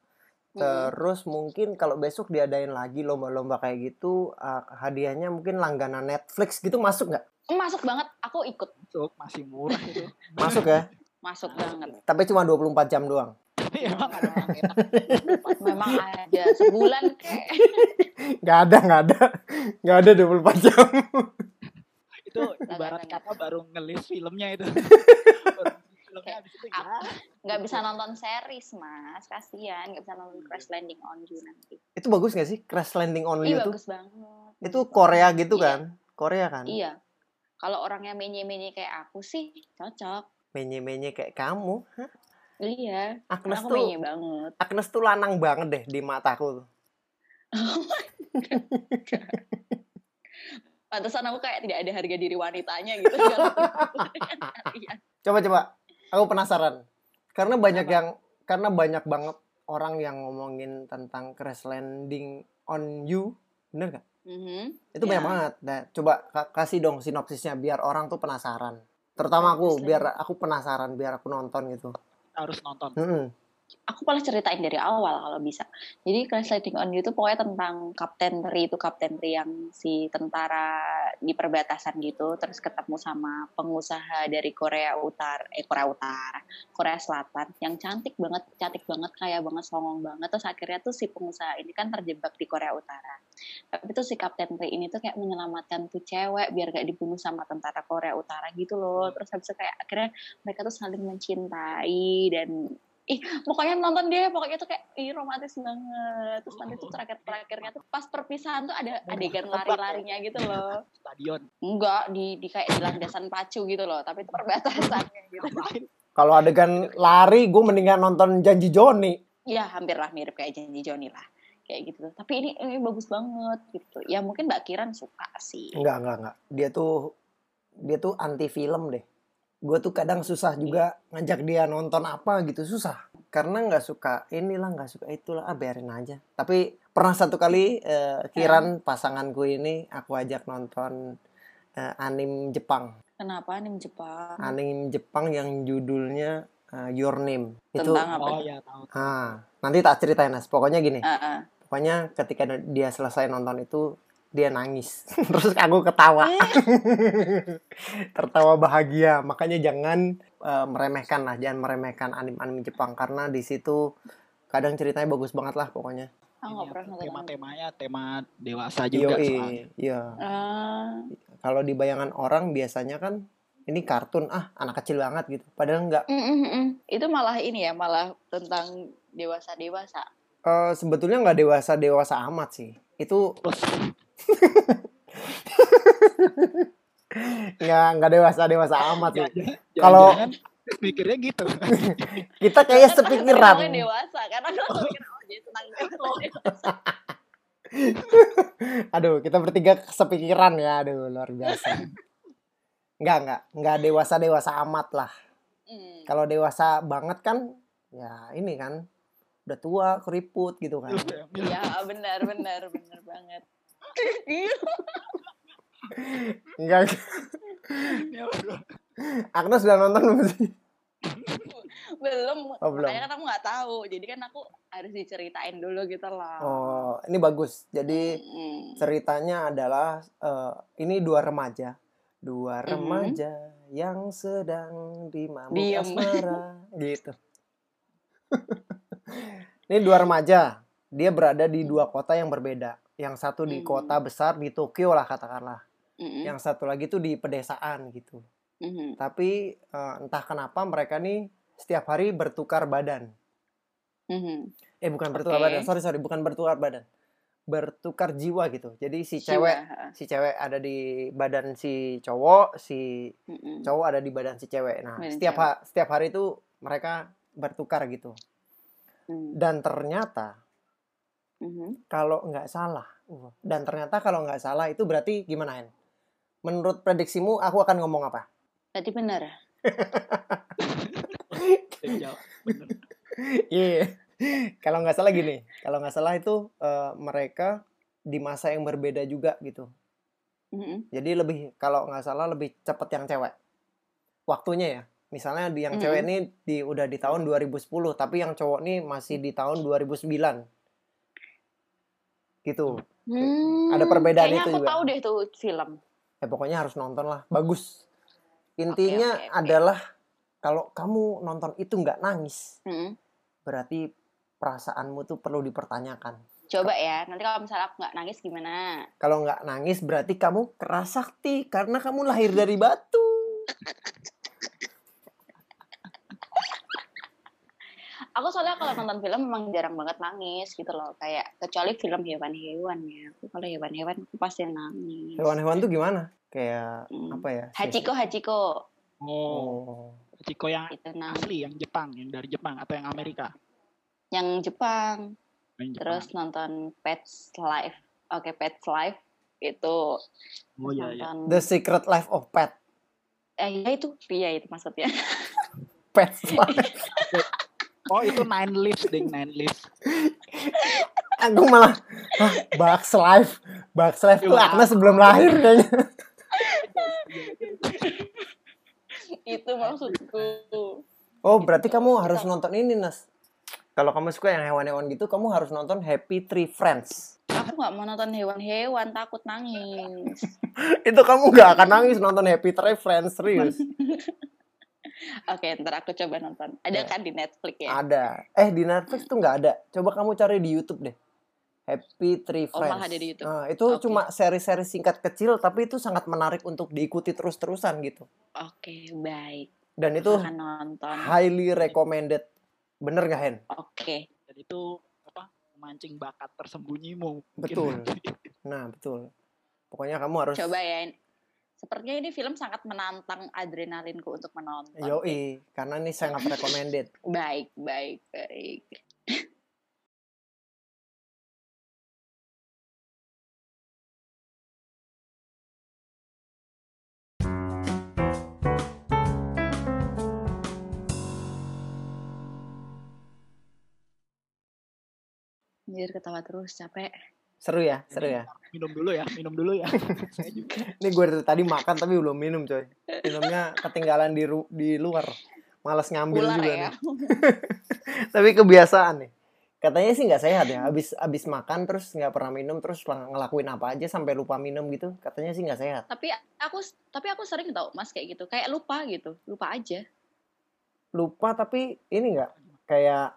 Mm-mm. Terus mungkin kalau besok diadain lagi lomba-lomba kayak gitu, uh, hadiahnya mungkin langganan Netflix gitu masuk nggak? masuk banget aku ikut Masuk, masih murah itu. Masuk ya. masuk banget Tapi cuma 24 jam doang. Emang ada enak. memang ada sebulan kayak Nggak ada, nggak ada. Nggak ada 24 jam. Itu ibarat kata baru ngelis filmnya itu. Baru ngelis filmnya habis itu ya. nggak bisa nonton series mas kasihan nggak bisa nonton Crash Landing on You nanti Itu bagus gak sih? Crash Landing on You iya tuh? bagus banget Itu Korea gitu Iya, kan? Korea kan? iya kalau orangnya menye-menye kayak aku sih cocok Menye-menye kayak kamu. iya karena Agnes aku tuh menye banget Agnes tuh lanang banget deh di mataku tuh. pantesan aku kayak tidak ada harga diri wanitanya gitu kalau kalian. Coba coba. Aku penasaran. Karena banyak Apa? yang karena banyak banget orang yang ngomongin tentang Crash Landing on You. Bener gak? Mhm. Itu Ya. banyak banget. Nah, coba ka- kasih dong sinopsisnya biar orang tuh penasaran. Terutama aku, biar aku penasaran, biar aku nonton gitu. Harus nonton. Mm-mm. Aku malah ceritain dari awal kalau bisa. Jadi Crash Landing on You itu pokoknya tentang Kapten Ri itu Kapten Ri yang si tentara di perbatasan gitu, terus ketemu sama pengusaha dari Korea Utara, eh Korea Utara, Korea Selatan yang cantik banget, cantik banget, kaya banget, songong banget. Terus akhirnya tuh si pengusaha ini kan terjebak di Korea Utara. Tapi tuh si Kapten Ri ini tuh kayak menyelamatkan tuh cewek biar gak dibunuh sama tentara Korea Utara gitu loh. Terus habis itu kayak akhirnya mereka tuh saling mencintai dan ih pokoknya nonton dia pokoknya tuh kayak ih romantis banget terus nanti tuh terakhir terakhirnya tuh pas perpisahan tuh ada adegan lari-larinya gitu loh Stadion. enggak di di kayak di landasan pacu gitu loh tapi itu perbatasannya gitu? Kalau adegan lari, gue mendingan nonton Janji Joni. ya hampir lah mirip kayak janji Joni lah kayak gitu tapi ini ini bagus banget gitu ya mungkin mbak Kiran suka sih Enggak, enggak, enggak. Dia tuh dia tuh anti film deh. Gue tuh kadang susah juga ngajak dia nonton apa gitu susah. Karena nggak suka inilah, nggak suka itulah, ah biarin aja. Tapi pernah satu kali eh, Kiran pasanganku ini aku ajak nonton eh, anim Jepang. kenapa nih Jepang Anim Jepang yang judulnya eh, Your Name. Itu tentang apa Oh ya tahu. ah, nanti tak ceritain Nas. Pokoknya gini. Ah, ah. Pokoknya ketika dia selesai nonton itu dia nangis. Terus aku ketawa. Tertawa bahagia. Makanya jangan eh, meremehkan lah, jangan meremehkan anim-anim Jepang karena di situ kadang ceritanya bagus banget lah pokoknya. nonton tema-temanya tema dewasa juga Yoi, soalnya. iya. Ah, Kalau di bayangan orang biasanya kan ini kartun ah anak kecil banget gitu. Padahal enggak. Mm, mm, mm. Itu malah ini ya, malah tentang dewasa-dewasa. Eh, sebetulnya nggak dewasa dewasa amat sih. Itu nggak nggak dewasa dewasa amat sih. Kalau- mikirnya gitu. Kita kayak sepikiran. Ngomongin dewasa, karena mikir, oh jadi tentang dewasa. Aduh, kita bertiga sepikiran ya. Aduh, luar biasa. Enggak, enggak. Enggak dewasa-dewasa amat lah. Hmm. Kalau dewasa banget kan, ya ini kan. Udah tua, keriput gitu kan. Iya, benar, benar, benar banget. Enggak. Ya, bro. Agnes udah nonton belum sih? belum, Oh, belum. makanya kan aku nggak tahu. Jadi kan aku harus diceritain dulu gitu loh. Oh, ini bagus. Jadi Hmm. ceritanya adalah eh, ini dua remaja. Dua remaja yang sedang Diem. asmara gitu. ini dua remaja. Dia berada di dua kota yang berbeda. Yang satu di Mhm. kota besar di Tokyo lah katakanlah. Mm-mm. Yang satu lagi tuh di pedesaan gitu. Mhm. Tapi eh, entah kenapa mereka nih setiap hari bertukar badan. Mhm. Eh bukan bertukar Oke. badan. Sorry sorry, bukan bertukar badan. Bertukar jiwa gitu. Jadi si Jiwa, cewek si cewek ada di badan si cowok, si Mm-mm. cowok ada di badan si cewek. Nah, Badan setiap cewek. ha- setiap hari itu mereka bertukar gitu. Mm. Dan ternyata Mhm. kalau nggak salah, uh, dan ternyata kalau nggak salah itu berarti gimana En? Menurut prediksimu aku akan ngomong apa? Berarti benar. Iya. kalau nggak salah gini, kalau nggak salah itu eh, mereka di masa yang berbeda juga gitu. Mhm. Jadi lebih kalau nggak salah lebih cepet yang cewek. Waktunya ya. Misalnya di yang Mm-mm. cewek ini di udah di tahun 2010, tapi yang cowok nih masih di tahun 2009. Gitu. Hmm, Ada perbedaan itu aku juga. tahu deh tuh film. Ya pokoknya harus nonton lah. Bagus. Intinya oke, oke. adalah kalau kamu nonton itu nggak nangis, Mhm. berarti perasaanmu tuh perlu dipertanyakan. Coba ya, nanti kalau misalnya aku nggak nangis gimana? Kalau nggak nangis berarti kamu keras sakti karena kamu lahir dari batu. Aku soalnya kalau nonton film memang jarang banget nangis gitu loh. Kayak kecuali film hewan-hewan ya. Aku kalau hewan-hewan aku pasti nangis. Hewan-hewan tuh gimana? Kayak Hmm. apa ya? Hachiko, Hachiko. Oh. Ciko yang Itu nangis. asli, yang Jepang, yang dari Jepang atau yang Amerika? Yang Jepang. Yang Jepang. Terus nonton Pets Life. Oke, Pets Life itu oh iya iya. nonton The Secret Life of Pet. eh ya itu iya itu maksudnya Pet. Oh itu Nine Lives ding, Nine Lives. Aku malah Hah, Bugs Life. Bugs Life tuh Wow. Agnes sebelum lahir kayaknya. itu maksudku Oh, berarti kamu harus nonton ini, Nas. Kalau kamu suka yang hewan-hewan gitu, kamu harus nonton Happy Tree Friends. aku nggak mau nonton hewan-hewan takut nangis Itu kamu nggak akan nangis nonton Happy Tree Friends, serius. oke ntar aku coba nonton ada Ya. kan di Netflix ya Ada. Eh, di Netflix tuh nggak ada. Coba kamu cari di YouTube deh. Happy Tree Oh, Friends. malah ada di YouTube. Nah, itu Oke. cuma seri-seri singkat kecil, tapi itu sangat menarik untuk diikuti terus-terusan gitu. oke baik Dan itu akan nonton highly recommended. Bener gak, Hen? oke Dan itu apa? Memancing bakat tersembunyimu. Betul. Nah, betul. Pokoknya kamu harus... coba ya sepertinya ini film sangat menantang adrenalinku untuk menonton Yoi, karena ini sangat recommended. baik baik baik Anjir ketawa terus capek. Seru ya, seru ya. Minum dulu ya, minum dulu ya. Saya juga. Ini gue dari tadi makan tapi belum minum, coy. Minumnya ketinggalan di ru- di luar. Malas ngambil Ular juga ya. nih. Tapi kebiasaan nih. Katanya sih nggak sehat ya. Habis habis makan terus nggak pernah minum terus ngelakuin apa aja sampai lupa minum gitu. Katanya sih nggak sehat. tapi aku tapi aku sering tau mas kayak gitu kayak lupa gitu lupa aja Lupa tapi ini nggak kayak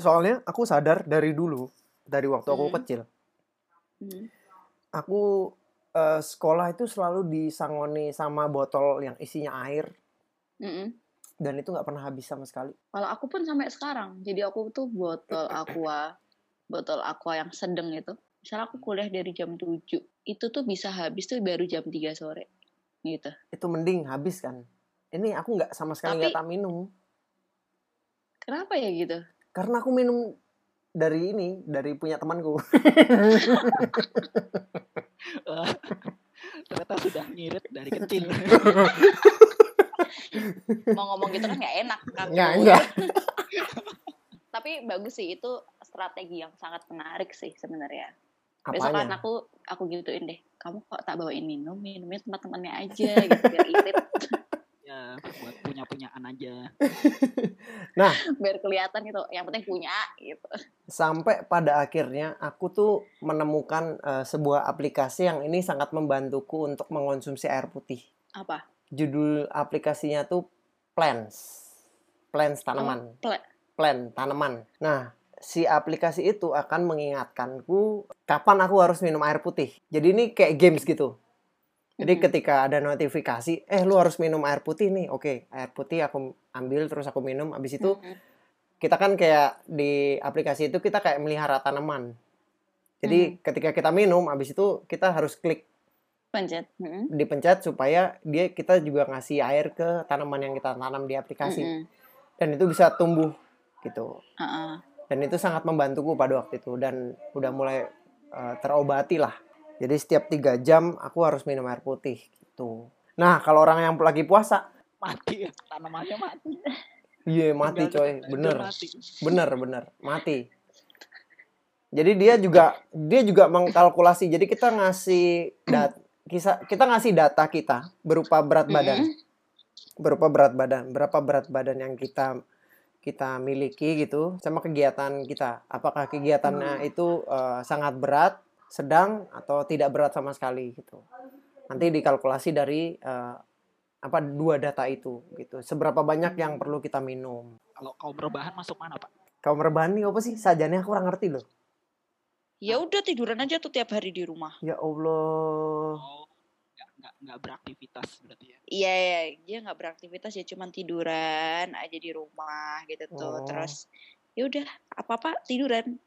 soalnya aku sadar dari dulu dari waktu aku Hmm. kecil Hmm. aku eh, sekolah itu selalu disangoni sama botol yang isinya air Mm-mm. dan itu nggak pernah habis sama sekali. kalau aku pun sampai sekarang jadi aku tuh botol aqua botol aqua yang sedang itu misalnya aku kuliah dari jam 7 itu tuh bisa habis tuh baru jam 3 sore gitu Itu mending habis kan. Ini aku nggak sama sekali nggak tak minum kenapa ya gitu karena aku minum dari ini dari punya temanku. Ternyata sudah ngirit dari kecil. mau ngomong gitu kan nggak enak kan Nggak, nggak. tapi bagus sih itu strategi yang sangat menarik sih sebenarnya besok kan aku aku gituin deh kamu kok tak bawain minum minumnya sama temannya aja gitu biar irit ya, buat punya-punyaan aja. biar kelihatan gitu yang penting punya gitu Sampai pada akhirnya aku tuh menemukan eh, sebuah aplikasi yang ini sangat membantuku untuk mengonsumsi air putih. apa Judul aplikasinya tuh Plants. Plants tanaman. pla- Plant tanaman. Nah, si aplikasi itu akan mengingatkanku kapan aku harus minum air putih. Jadi ini kayak games gitu. Jadi ketika ada notifikasi, eh lu harus minum air putih nih. Oke, air putih aku ambil terus aku minum. Habis itu kita kan kayak di aplikasi itu kita kayak melihara tanaman. Jadi ketika kita minum, habis itu kita harus klik pencet Mm-mm. dipencet supaya dia kita juga ngasih air ke tanaman yang kita tanam di aplikasi Mm-mm. dan itu bisa tumbuh gitu. Uh-uh. Dan itu sangat membantuku pada waktu itu dan udah mulai eh, terobati lah. Jadi setiap tiga jam aku harus minum air putih gitu. Nah kalau orang yang lagi puasa, Mati, tanamannya mati. iya mati Tinggal- coy, bener. mati. bener bener. Mati. Jadi dia juga dia juga mengkalkulasi. Jadi kita ngasih dat kita kita ngasih data kita berupa berat badan. Berupa berat badan. Berapa berat badan yang kita kita miliki gitu sama kegiatan kita. Apakah kegiatannya itu eh, sangat berat sedang atau tidak berat sama sekali gitu nanti dikalkulasi dari eh, apa dua data itu gitu seberapa banyak yang perlu kita minum Kalau kaum rebahan masuk mana, Pak? kaum rebahan nih apa sih? Sajane aku kurang ngerti loh. Ya udah tiduran aja tuh tiap hari di rumah. Ya Allah. Oh, nggak nggak nggak beraktivitas berarti ya. Iya, iya, dia nggak beraktivitas ya cuman tiduran aja di rumah gitu tuh. Oh. Terus ya udah apa-apa tiduran.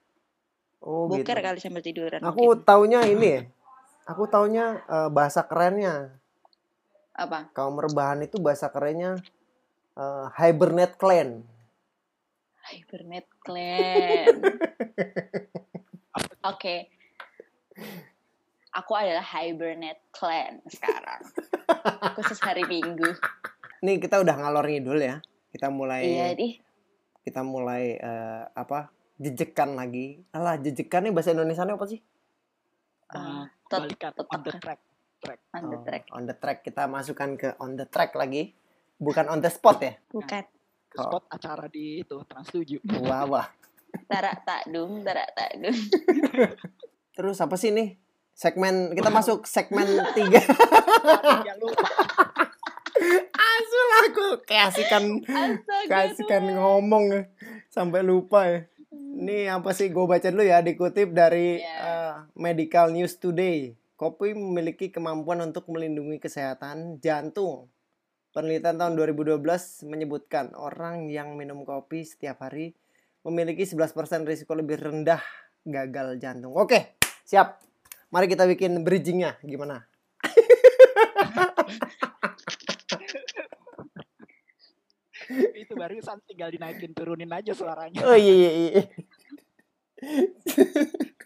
Oh Boker gitu. kali sambil tiduran. Aku mungkin. taunya ini ya. Aku taunya eh, bahasa kerennya. apa? Kaum rebahan itu bahasa kerennya eh, hibernate clan. Hibernate clan. Oke. Aku adalah hibernate clan sekarang. Khusus hari Minggu. Nih kita udah ngalor ngidul ya. Kita mulai Iya, kita mulai eh, apa? Jejekan lagi. Alah, jejekan nih bahasa Indonesia apa sih? Ah, Eh, tet- balikan on the track. track. On the Oh, track. on the track kita masukkan ke on the track lagi. Bukan on the spot ya. Bukan. Oh. Spot acara di itu Trans 7. Wah, wah. Tarak tak dung, tarak tak dung. Terus apa sih nih? Segmen kita masuk segmen 3. Jangan lupa. Asul aku keasikan keasikan ngomong ya. sampai lupa ya. Ini apa sih gue baca dulu ya dikutip dari Iya. eh, Medical News Today. Kopi memiliki kemampuan untuk melindungi kesehatan jantung. Penelitian tahun 2012 menyebutkan orang yang minum kopi setiap hari memiliki 11% risiko lebih rendah gagal jantung. Oke, siap. Mari kita bikin bridgingnya gimana? itu barusan tinggal dinaikin turunin aja suaranya. Oh iya iya iya.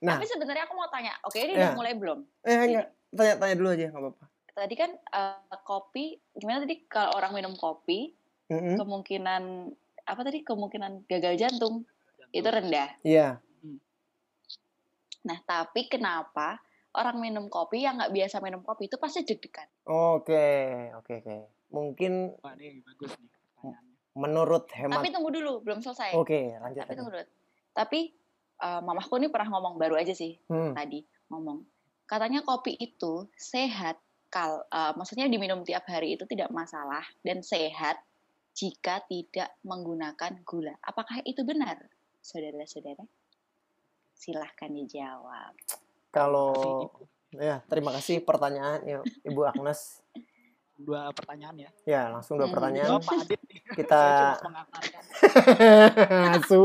nah, Tapi sebenarnya aku mau tanya, oke ini Ya. udah mulai belum? eh enggak, tanya-tanya dulu aja nggak apa-apa. Tadi kan eh, kopi, gimana tadi kalau orang minum kopi, Mm-mm. kemungkinan apa tadi kemungkinan gagal jantung itu rendah. Iya. Nah, tapi kenapa orang minum kopi yang nggak biasa minum kopi itu pasti deg-degan? Oke, oke, oke. Mungkin Wah, ini bagus nih pertanyaannya. menurut Tapi hemat. tunggu dulu, belum selesai. Oke, lanjut Tapi aja. tunggu dulu. Tapi eh, mamaku nih pernah ngomong baru aja sih Hmm. tadi ngomong. Katanya kopi itu sehat kal eh, maksudnya diminum tiap hari itu tidak masalah dan sehat jika tidak menggunakan gula. Apakah itu benar, saudara-saudara? Silahkan dijawab. Kalau ya, terima kasih pertanyaan ya, Ibu Agnes. Dua pertanyaan ya. Ya, langsung dua Hmm. pertanyaan. Jawab Pak Adit nih. Kita. Asu.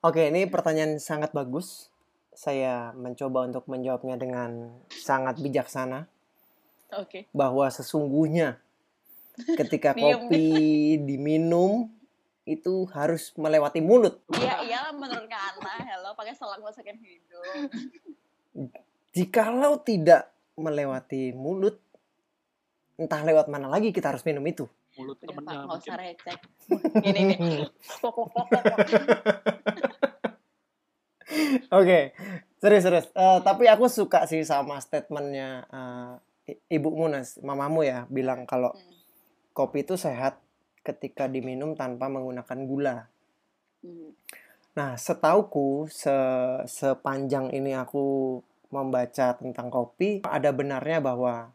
Oke, ini pertanyaan sangat bagus. Saya mencoba untuk menjawabnya dengan sangat bijaksana Oke. bahwa sesungguhnya ketika kopi diminum itu harus melewati mulut. Iya, iyalah menurut Kak Ana, hello pakai selang masukin hidung. Jikalau tidak melewati mulut, entah lewat mana lagi kita harus minum itu. Mulut temennya nggak mungkin. usah recek. Ini nih. Oke, serius serius. Eh, tapi aku suka sih sama statementnya eh, i- ibumu Nas, mamamu ya, bilang kalau Hmm. kopi itu sehat ketika diminum tanpa menggunakan gula. Hmm. Nah, setauku se- sepanjang ini aku membaca tentang kopi, ada benarnya bahwa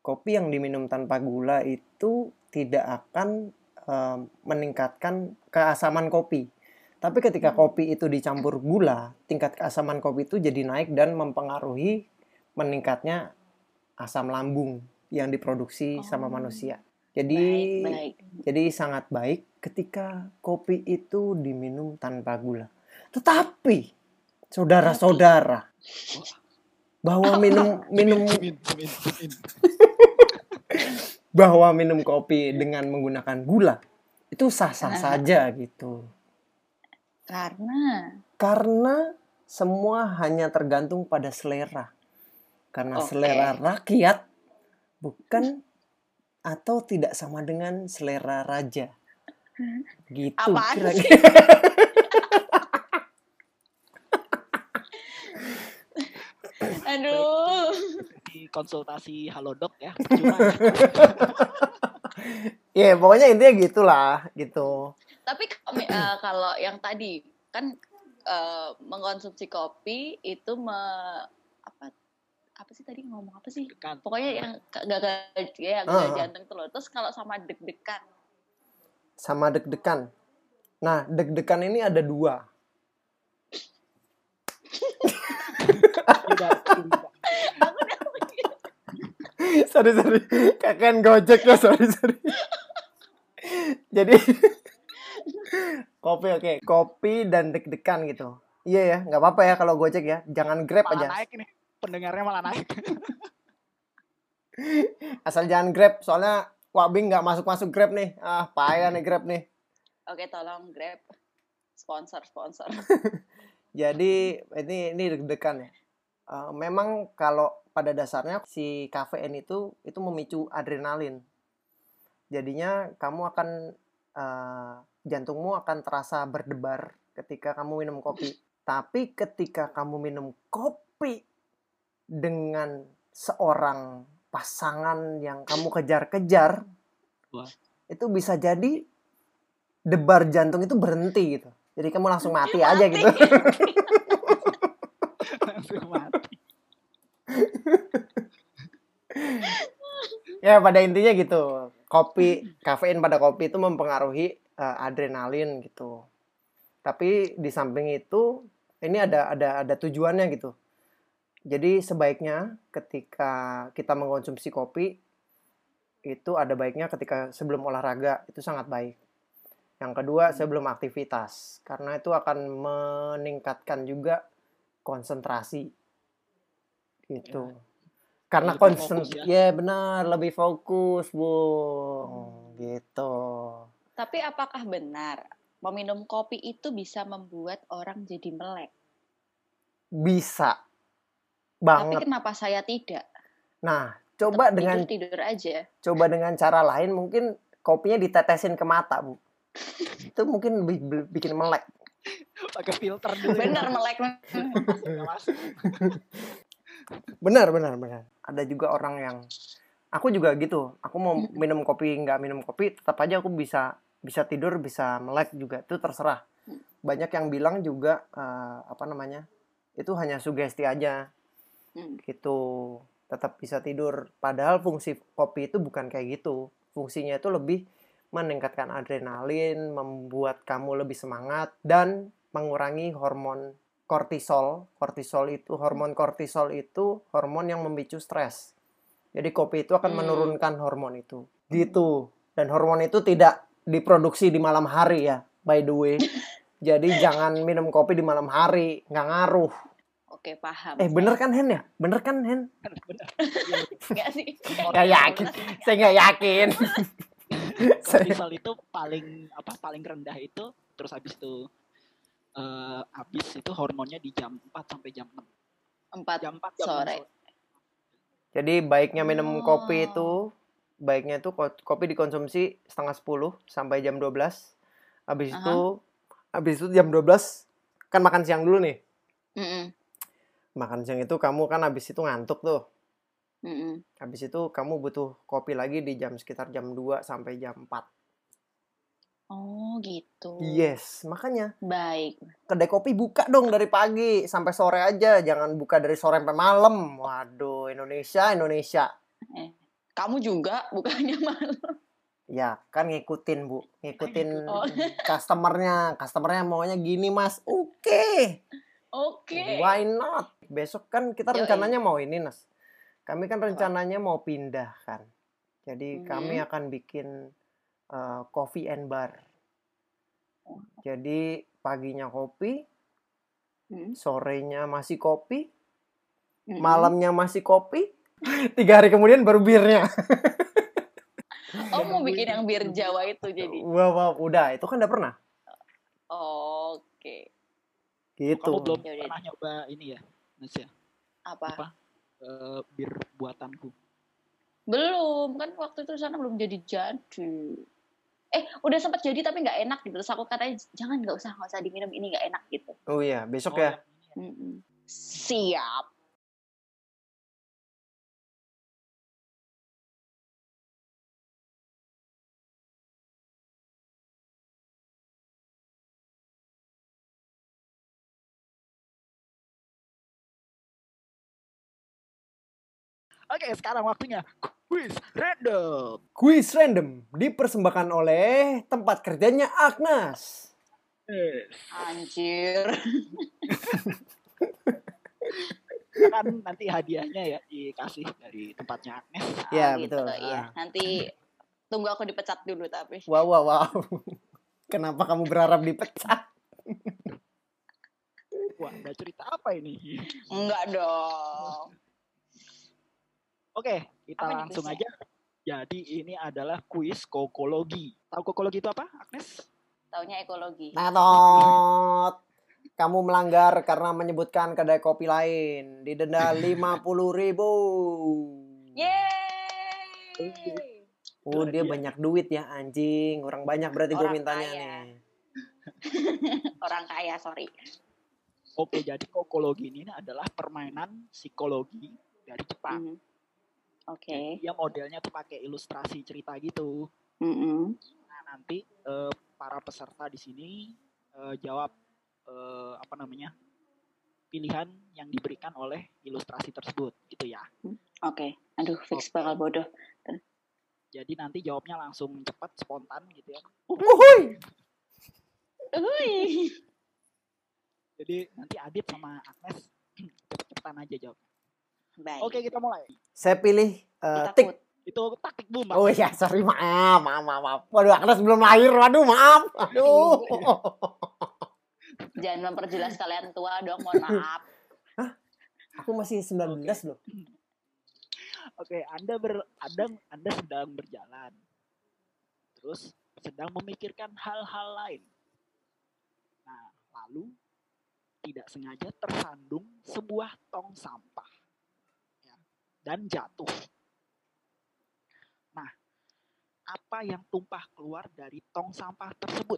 kopi yang diminum tanpa gula itu tidak akan eh, meningkatkan keasaman kopi. Tapi ketika Hmm. kopi itu dicampur gula, tingkat keasaman kopi itu jadi naik dan mempengaruhi meningkatnya asam lambung yang diproduksi sama Oh. manusia. Jadi Baik, baik. jadi sangat baik ketika kopi itu diminum tanpa gula. Tetapi saudara-saudara bahwa minum minum Min, min, min. bahwa minum kopi dengan menggunakan gula itu sah-sah saja gitu. Karena Karena semua hanya tergantung pada selera. Karena Oke. selera rakyat bukan atau tidak sama dengan selera raja. Gitu Apaan kira-kira. aduh. Di konsultasi Halodoc ya. Ya, pokoknya intinya gitulah, gitu. Tapi eh, kalau yang tadi kan eh, mengkonsumsi kopi itu me, apa apa sih tadi ngomong apa sih? dekat. Pokoknya yang gagal ya ah. gagal jantung tuh loh. Terus kalau sama deg-degan Sama deg-degan. Nah, deg-degan ini ada dua. Tidak, tidak. sorry, sorry. Kakek gojek ya, sorry, sorry. Jadi, kopi oke. Kopi dan deg-degan gitu. Iya ya, nggak apa-apa ya kalau gojek ya. Jangan grab Malah aja. naik nih. Pendengarnya malah naik. Asal jangan grab, soalnya Wabing nggak masuk-masuk grab nih. Ah, payah nih grab nih. Oke, tolong Grab sponsor sponsor. Jadi ini ini deg-degan ya. Eh, memang kalau pada dasarnya si kafein itu itu memicu adrenalin. Jadinya kamu akan eh, jantungmu akan terasa berdebar ketika kamu minum kopi. Tapi ketika kamu minum kopi dengan seorang pasangan yang kamu kejar-kejar, itu bisa jadi debar jantung itu berhenti gitu. Jadi kamu langsung mati aja gitu. Mati. ya pada intinya gitu. Kopi kafein pada kopi itu mempengaruhi eh, adrenalin gitu. Tapi di samping itu ini ada ada ada tujuannya gitu. Jadi sebaiknya ketika kita mengkonsumsi kopi itu ada baiknya ketika sebelum olahraga itu sangat baik. Yang kedua sebelum aktivitas. Karena itu akan meningkatkan juga konsentrasi. Gitu. Karena Lebih konsen fokus ya benar lebih fokus bu. Gitu. Tapi apakah benar meminum kopi itu bisa membuat orang jadi melek? bisa. Tapi banget. kenapa saya tidak? nah coba Tetap dengan tidur, tidur aja. coba dengan cara lain mungkin kopinya ditetesin ke mata bu. Itu mungkin bikin melek Pakai filter dulu. Bener melek. Benar benar benar ada juga orang yang aku juga gitu aku mau Mm-mm. minum kopi nggak minum kopi tetap aja aku bisa bisa tidur bisa melek juga itu terserah Mm. banyak yang bilang juga eh, apa namanya itu hanya sugesti aja Hmm. gitu tetap bisa tidur padahal fungsi kopi itu bukan kayak gitu fungsinya itu lebih meningkatkan adrenalin membuat kamu lebih semangat dan mengurangi hormon kortisol kortisol itu hormon kortisol itu hormon yang memicu stres jadi kopi itu akan Hmm. menurunkan hormon itu gitu dan hormon itu tidak diproduksi di malam hari ya by the way jadi jangan minum kopi di malam hari nggak ngaruh Oke, paham. eh bener kan Hen ya bener kan Hen Bener. Enggak sih? Nggak yakin. saya nggak yakin Kortisol itu paling apa paling rendah itu terus habis itu eh habis itu hormonnya di jam 4 sampai jam 6. Empat Jam 4 jam sore. 6 Jadi baiknya minum kopi Oh. itu baiknya itu ko- kopi dikonsumsi setengah 10 sampai jam 12. Habis Aha. itu habis itu jam 12 kan makan siang dulu nih. Mm-mm. Makan siang itu kamu kan habis itu ngantuk tuh. Mm-mm. Habis itu kamu butuh kopi lagi di jam sekitar jam 2 sampai jam 4. Oh, gitu. Yes, makanya Baik. kedai kopi buka dong dari pagi sampai sore aja, jangan buka dari sore sampai malam. Waduh, Indonesia, Indonesia. Eh, kamu juga bukannya malu. Ya, kan ngikutin, Bu. Ngikutin Oh. customernya. Customernya maunya gini, Mas. Oke. Oke. Why not? Besok kan kita rencananya mau ini, Nas. Kami kan rencananya mau pindah kan. Jadi Mhm. kami akan bikin uh, coffee and bar. Oh. Jadi paginya kopi, Mm, sorenya masih kopi, mm-mm. malamnya masih kopi. Tiga hari kemudian baru birnya. Oh, mau bikin yang bir Jawa itu jadi. Wah, wah, udah. Itu kan udah pernah. Oke. Gitu. Kamu belum Yaudah. pernah nyoba ini ya, Nas ya? Apa? Apa? Eh, bir buatanku. Belum, kan waktu itu sana belum jadi jadi. Eh, udah sempat jadi tapi nggak enak gitu. Terus aku katanya jangan nggak usah nggak usah diminum ini nggak enak gitu. Oh iya, besok Oh, ya. ini ya. Siap. Oke, sekarang waktunya quiz random. Quiz random dipersembahkan oleh tempat kerjanya Agnes. Yes. Anjir. kan nanti hadiahnya ya dikasih dari tempatnya Agnes. Iya, Oh, betul. Iya. Ah. Nanti tunggu aku dipecat dulu tapi. Wow, wow, wow. Kenapa kamu berharap dipecat? Wah, ada cerita apa ini? Enggak dong. Oke, kita Apa langsung aja. Jadi ini adalah kuis kokologi. Tahu kokologi itu apa, Agnes? Taunya ekologi. Natot. Kamu melanggar karena menyebutkan kedai kopi lain. Didenda 50 ribu. Yeay. Oh, dia Dia- banyak duit ya anjing. Orang banyak berarti gue mintanya kaya. nih. Orang kaya, sorry. Oke, jadi kokologi ini adalah permainan psikologi dari Jepang. Mhm. Oke. Dia modelnya tuh pakai ilustrasi cerita gitu. Mm-mm. Nah, nanti eh, para peserta di sini eh, jawab eh, apa namanya? pilihan yang diberikan oleh ilustrasi tersebut gitu ya. Oke. Aduh, fix Oke. bakal bodoh. Jadi nanti jawabnya langsung cepat, spontan gitu ya. Uhuy. Uhuy. Jadi nanti Adit sama Agnes cepet-cepetan aja jawab. Baik. Oke, kita mulai. Saya pilih eh, tik. Itu taktik boom. Oh iya, sorry maaf, maaf, maaf, maaf. Waduh, Agnes belum lahir. Waduh, maaf. Aduh. Jangan memperjelas kalian tua dong, mohon maaf. Aku masih 19 loh. Oke, Anda ber Anda Anda sedang berjalan. Terus sedang memikirkan hal-hal lain. Nah, lalu tidak sengaja tersandung sebuah tong sampah. Dan jatuh. Nah, apa yang tumpah keluar dari tong sampah tersebut?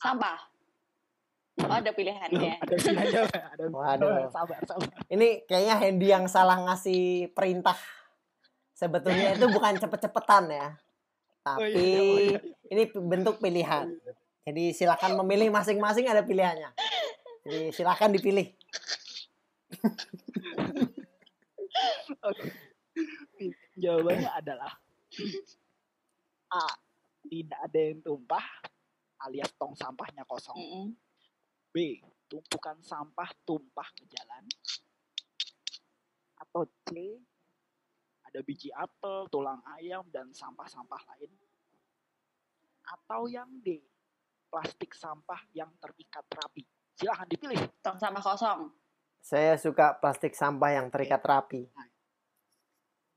Sampah. Oh, ada pilihannya. Ada pilihannya, ada Waduh. sabar, sabar. Ini kayaknya Hendy yang salah ngasih perintah. Sebetulnya itu bukan cepet-cepetan ya. Oh, Tapi iya, oh, iya, iya. ini bentuk pilihan. Jadi silakan memilih masing-masing ada pilihannya. Jadi silakan dipilih. Oke. Jawabannya adalah A. Tidak ada yang tumpah alias tong sampahnya kosong. Mm-mm. B. Tumpukan sampah tumpah ke jalan. Atau C. Ada biji apel, tulang ayam, dan sampah-sampah lain. Atau yang D. Plastik sampah yang terikat rapi. Silahkan dipilih. Tong sampah kosong. Saya suka plastik sampah yang terikat rapi.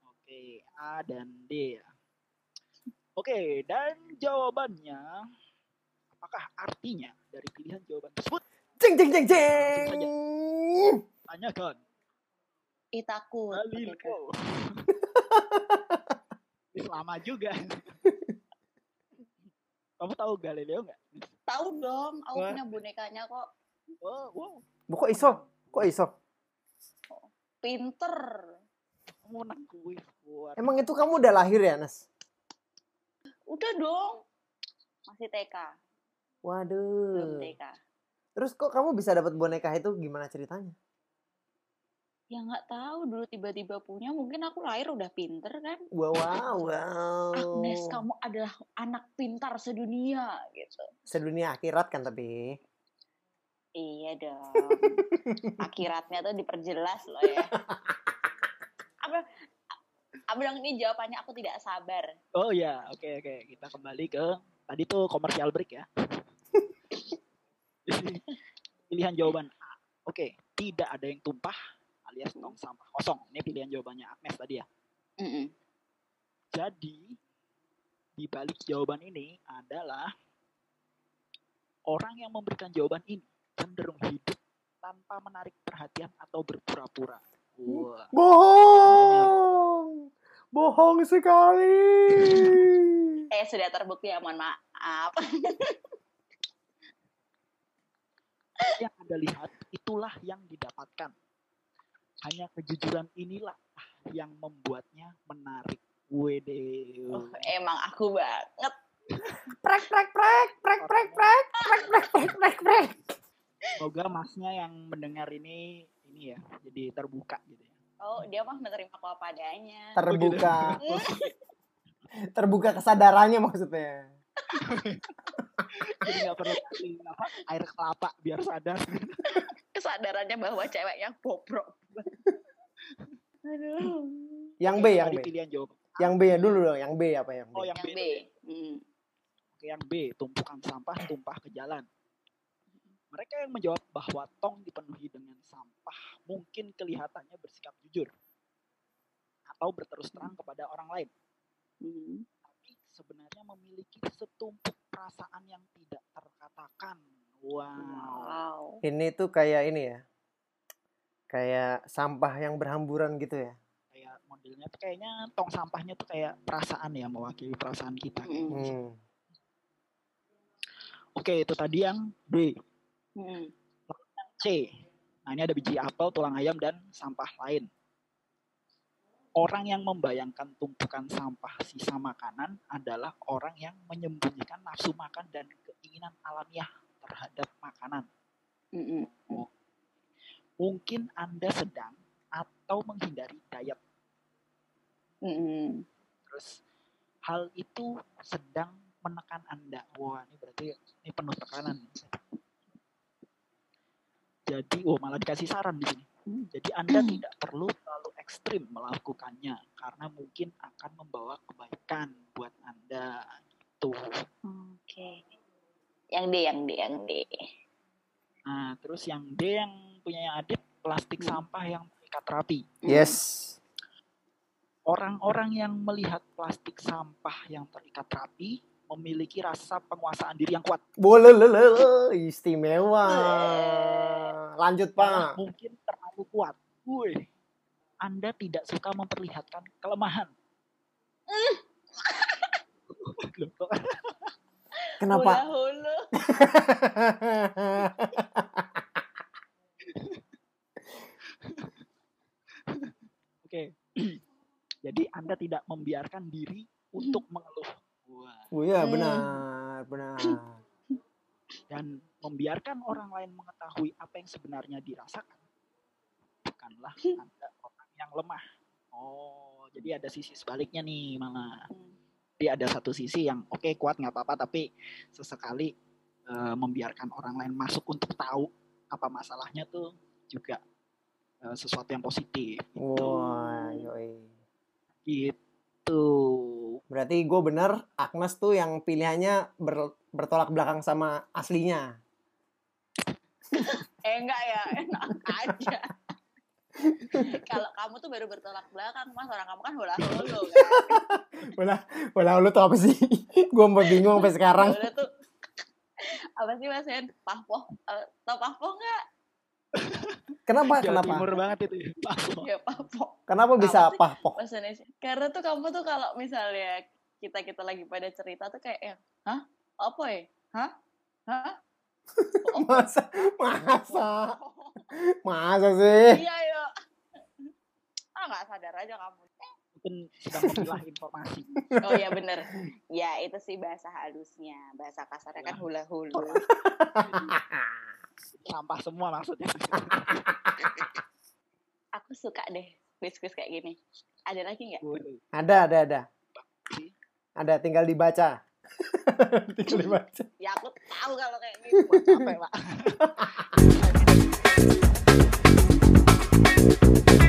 Oke, A dan D ya. Oke, dan jawabannya apakah artinya dari pilihan jawaban tersebut? Jeng jeng jeng saja. jeng. Tanyakan. Oke, Galileo. Ih, Lama juga. Kamu tahu Galileo nggak? Tahu dong, aku Wah. punya bonekanya kok. Oh, wow. Bu, kok iso? Kok iso? Pinter. Emang itu kamu udah lahir ya, Nas? Udah dong. Masih TK. Belum Waduh. TK. Terus kok kamu bisa dapat boneka itu gimana ceritanya? Ya nggak tahu dulu tiba-tiba punya. Mungkin aku lahir udah pinter kan. Wow, wow, wow. Agnes, kamu adalah anak pintar sedunia gitu. Sedunia akhirat kan tapi. Iya dong. Akhiratnya tuh diperjelas loh ya. Apa? Dong ini jawabannya aku tidak sabar. Oh ya, oke oke. Kita kembali ke tadi tuh komersial break ya. pilihan jawaban A. Oke, tidak ada yang tumpah alias tong sampah kosong. Ini pilihan jawabannya Agnes tadi ya. Mm-mm. Jadi di balik jawaban ini adalah orang yang memberikan jawaban ini cenderung hidup tanpa menarik perhatian atau berpura-pura. Wah. Bohong. Bohong sekali. Eh sudah terbukti ya, mohon maaf. yang Anda lihat itulah yang didapatkan. Hanya kejujuran inilah yang membuatnya menarik. Wede. Oh, emang aku banget. Prek prek prek prek prek prek prek prek prek prek prek. Semoga masnya yang mendengar ini ini ya jadi terbuka gitu ya. Oh, dia mah menerima aku apa adanya. Terbuka. Terbuka kesadarannya maksudnya. Jadi nggak perlu kasih apa air kelapa biar sadar. Kesadarannya bahwa cewek yang bobrok. Aduh. Yang B, yang B. pilihan jawab. Yang B ya dulu dong, yang B apa yang B? Oh yang, Yang B. B. Hmm. Oke, yang B, tumpukan sampah tumpah ke jalan. Mereka yang menjawab bahwa tong dipenuhi dengan sampah mungkin kelihatannya bersikap jujur atau berterus terang kepada orang lain, Hmm. tapi sebenarnya memiliki setumpuk perasaan yang tidak terkatakan. Wow. Wow. Ini tuh kayak ini ya. Kayak sampah yang berhamburan gitu ya. Kayak modelnya tuh kayaknya tong sampahnya tuh kayak perasaan ya, mewakili perasaan kita. Hmm. Oke, itu tadi yang B. Hmm. C. Nah, ini ada biji apel, tulang ayam, dan sampah lain. Orang yang membayangkan tumpukan sampah sisa makanan adalah orang yang menyembunyikan nafsu makan dan keinginan alamiah terhadap makanan. Hmm. Mungkin Anda sedang atau menghindari diet. Hmm. Terus hal itu sedang menekan Anda. Wah, ini berarti ini penuh tekanan. Jadi, oh malah dikasih saran di sini. Hmm. Jadi Anda tidak perlu terlalu ekstrim melakukannya karena mungkin akan membawa kebaikan buat Anda. Gitu. Oke. Yang D, yang D, yang D. Nah, terus yang D yang punya Adit, plastik Hmm. sampah yang terikat rapi. Yes. Orang-orang yang melihat plastik sampah yang terikat rapi memiliki rasa penguasaan diri yang kuat. Boleh istimewa. Lanjut, Pak. mungkin terlalu kuat. Wih, Anda tidak suka memperlihatkan kelemahan. Kenapa? Oke. Jadi Anda tidak membiarkan diri untuk mengeluh. Oh iya, Hmm. benar, benar. Dan membiarkan orang lain mengetahui apa yang sebenarnya dirasakan. Bukanlah Anda orang yang lemah. Oh, jadi ada sisi sebaliknya nih malah. Hmm. Jadi ada satu sisi yang oke kuat nggak apa-apa tapi sesekali eh, membiarkan orang lain masuk untuk tahu apa masalahnya tuh juga eh, sesuatu yang positif. Gitu. Wah, yoi. Gitu. Berarti gue bener, Agnes tuh yang pilihannya ber- bertolak belakang sama aslinya. Eh enggak ya, enak aja. Kalau kamu tuh baru bertolak belakang, mas orang kamu kan hula hulu kan. Walah, walah lu tuh apa sih? gue sampai bingung sampai sekarang. Hula tuh apa sih mas Hen? Pahpoh, Eh, tau pahpoh nggak? Kenapa? Jawa Kenapa? Timur banget itu. ya. Ya pahpoh. Kenapa bisa bahasa Indonesia. Karena tuh kamu tuh kalau misalnya kita kita lagi pada cerita tuh kayak yang, hah? Apa ya? Hah? Hah? Masa, masa, masa sih? Iya ya. Ah nggak sadar aja kamu. Mungkin sedang memilah informasi. Oh iya bener. Ya itu sih bahasa halusnya. Bahasa kasarnya kan hula hulu sampah semua maksudnya. Aku suka deh kuis-kuis kayak gini. Ada lagi nggak? Ada, ada, ada. Ada, tinggal dibaca. tinggal dibaca. ya aku tahu kalau kayak gini. Wah, capek, Pak.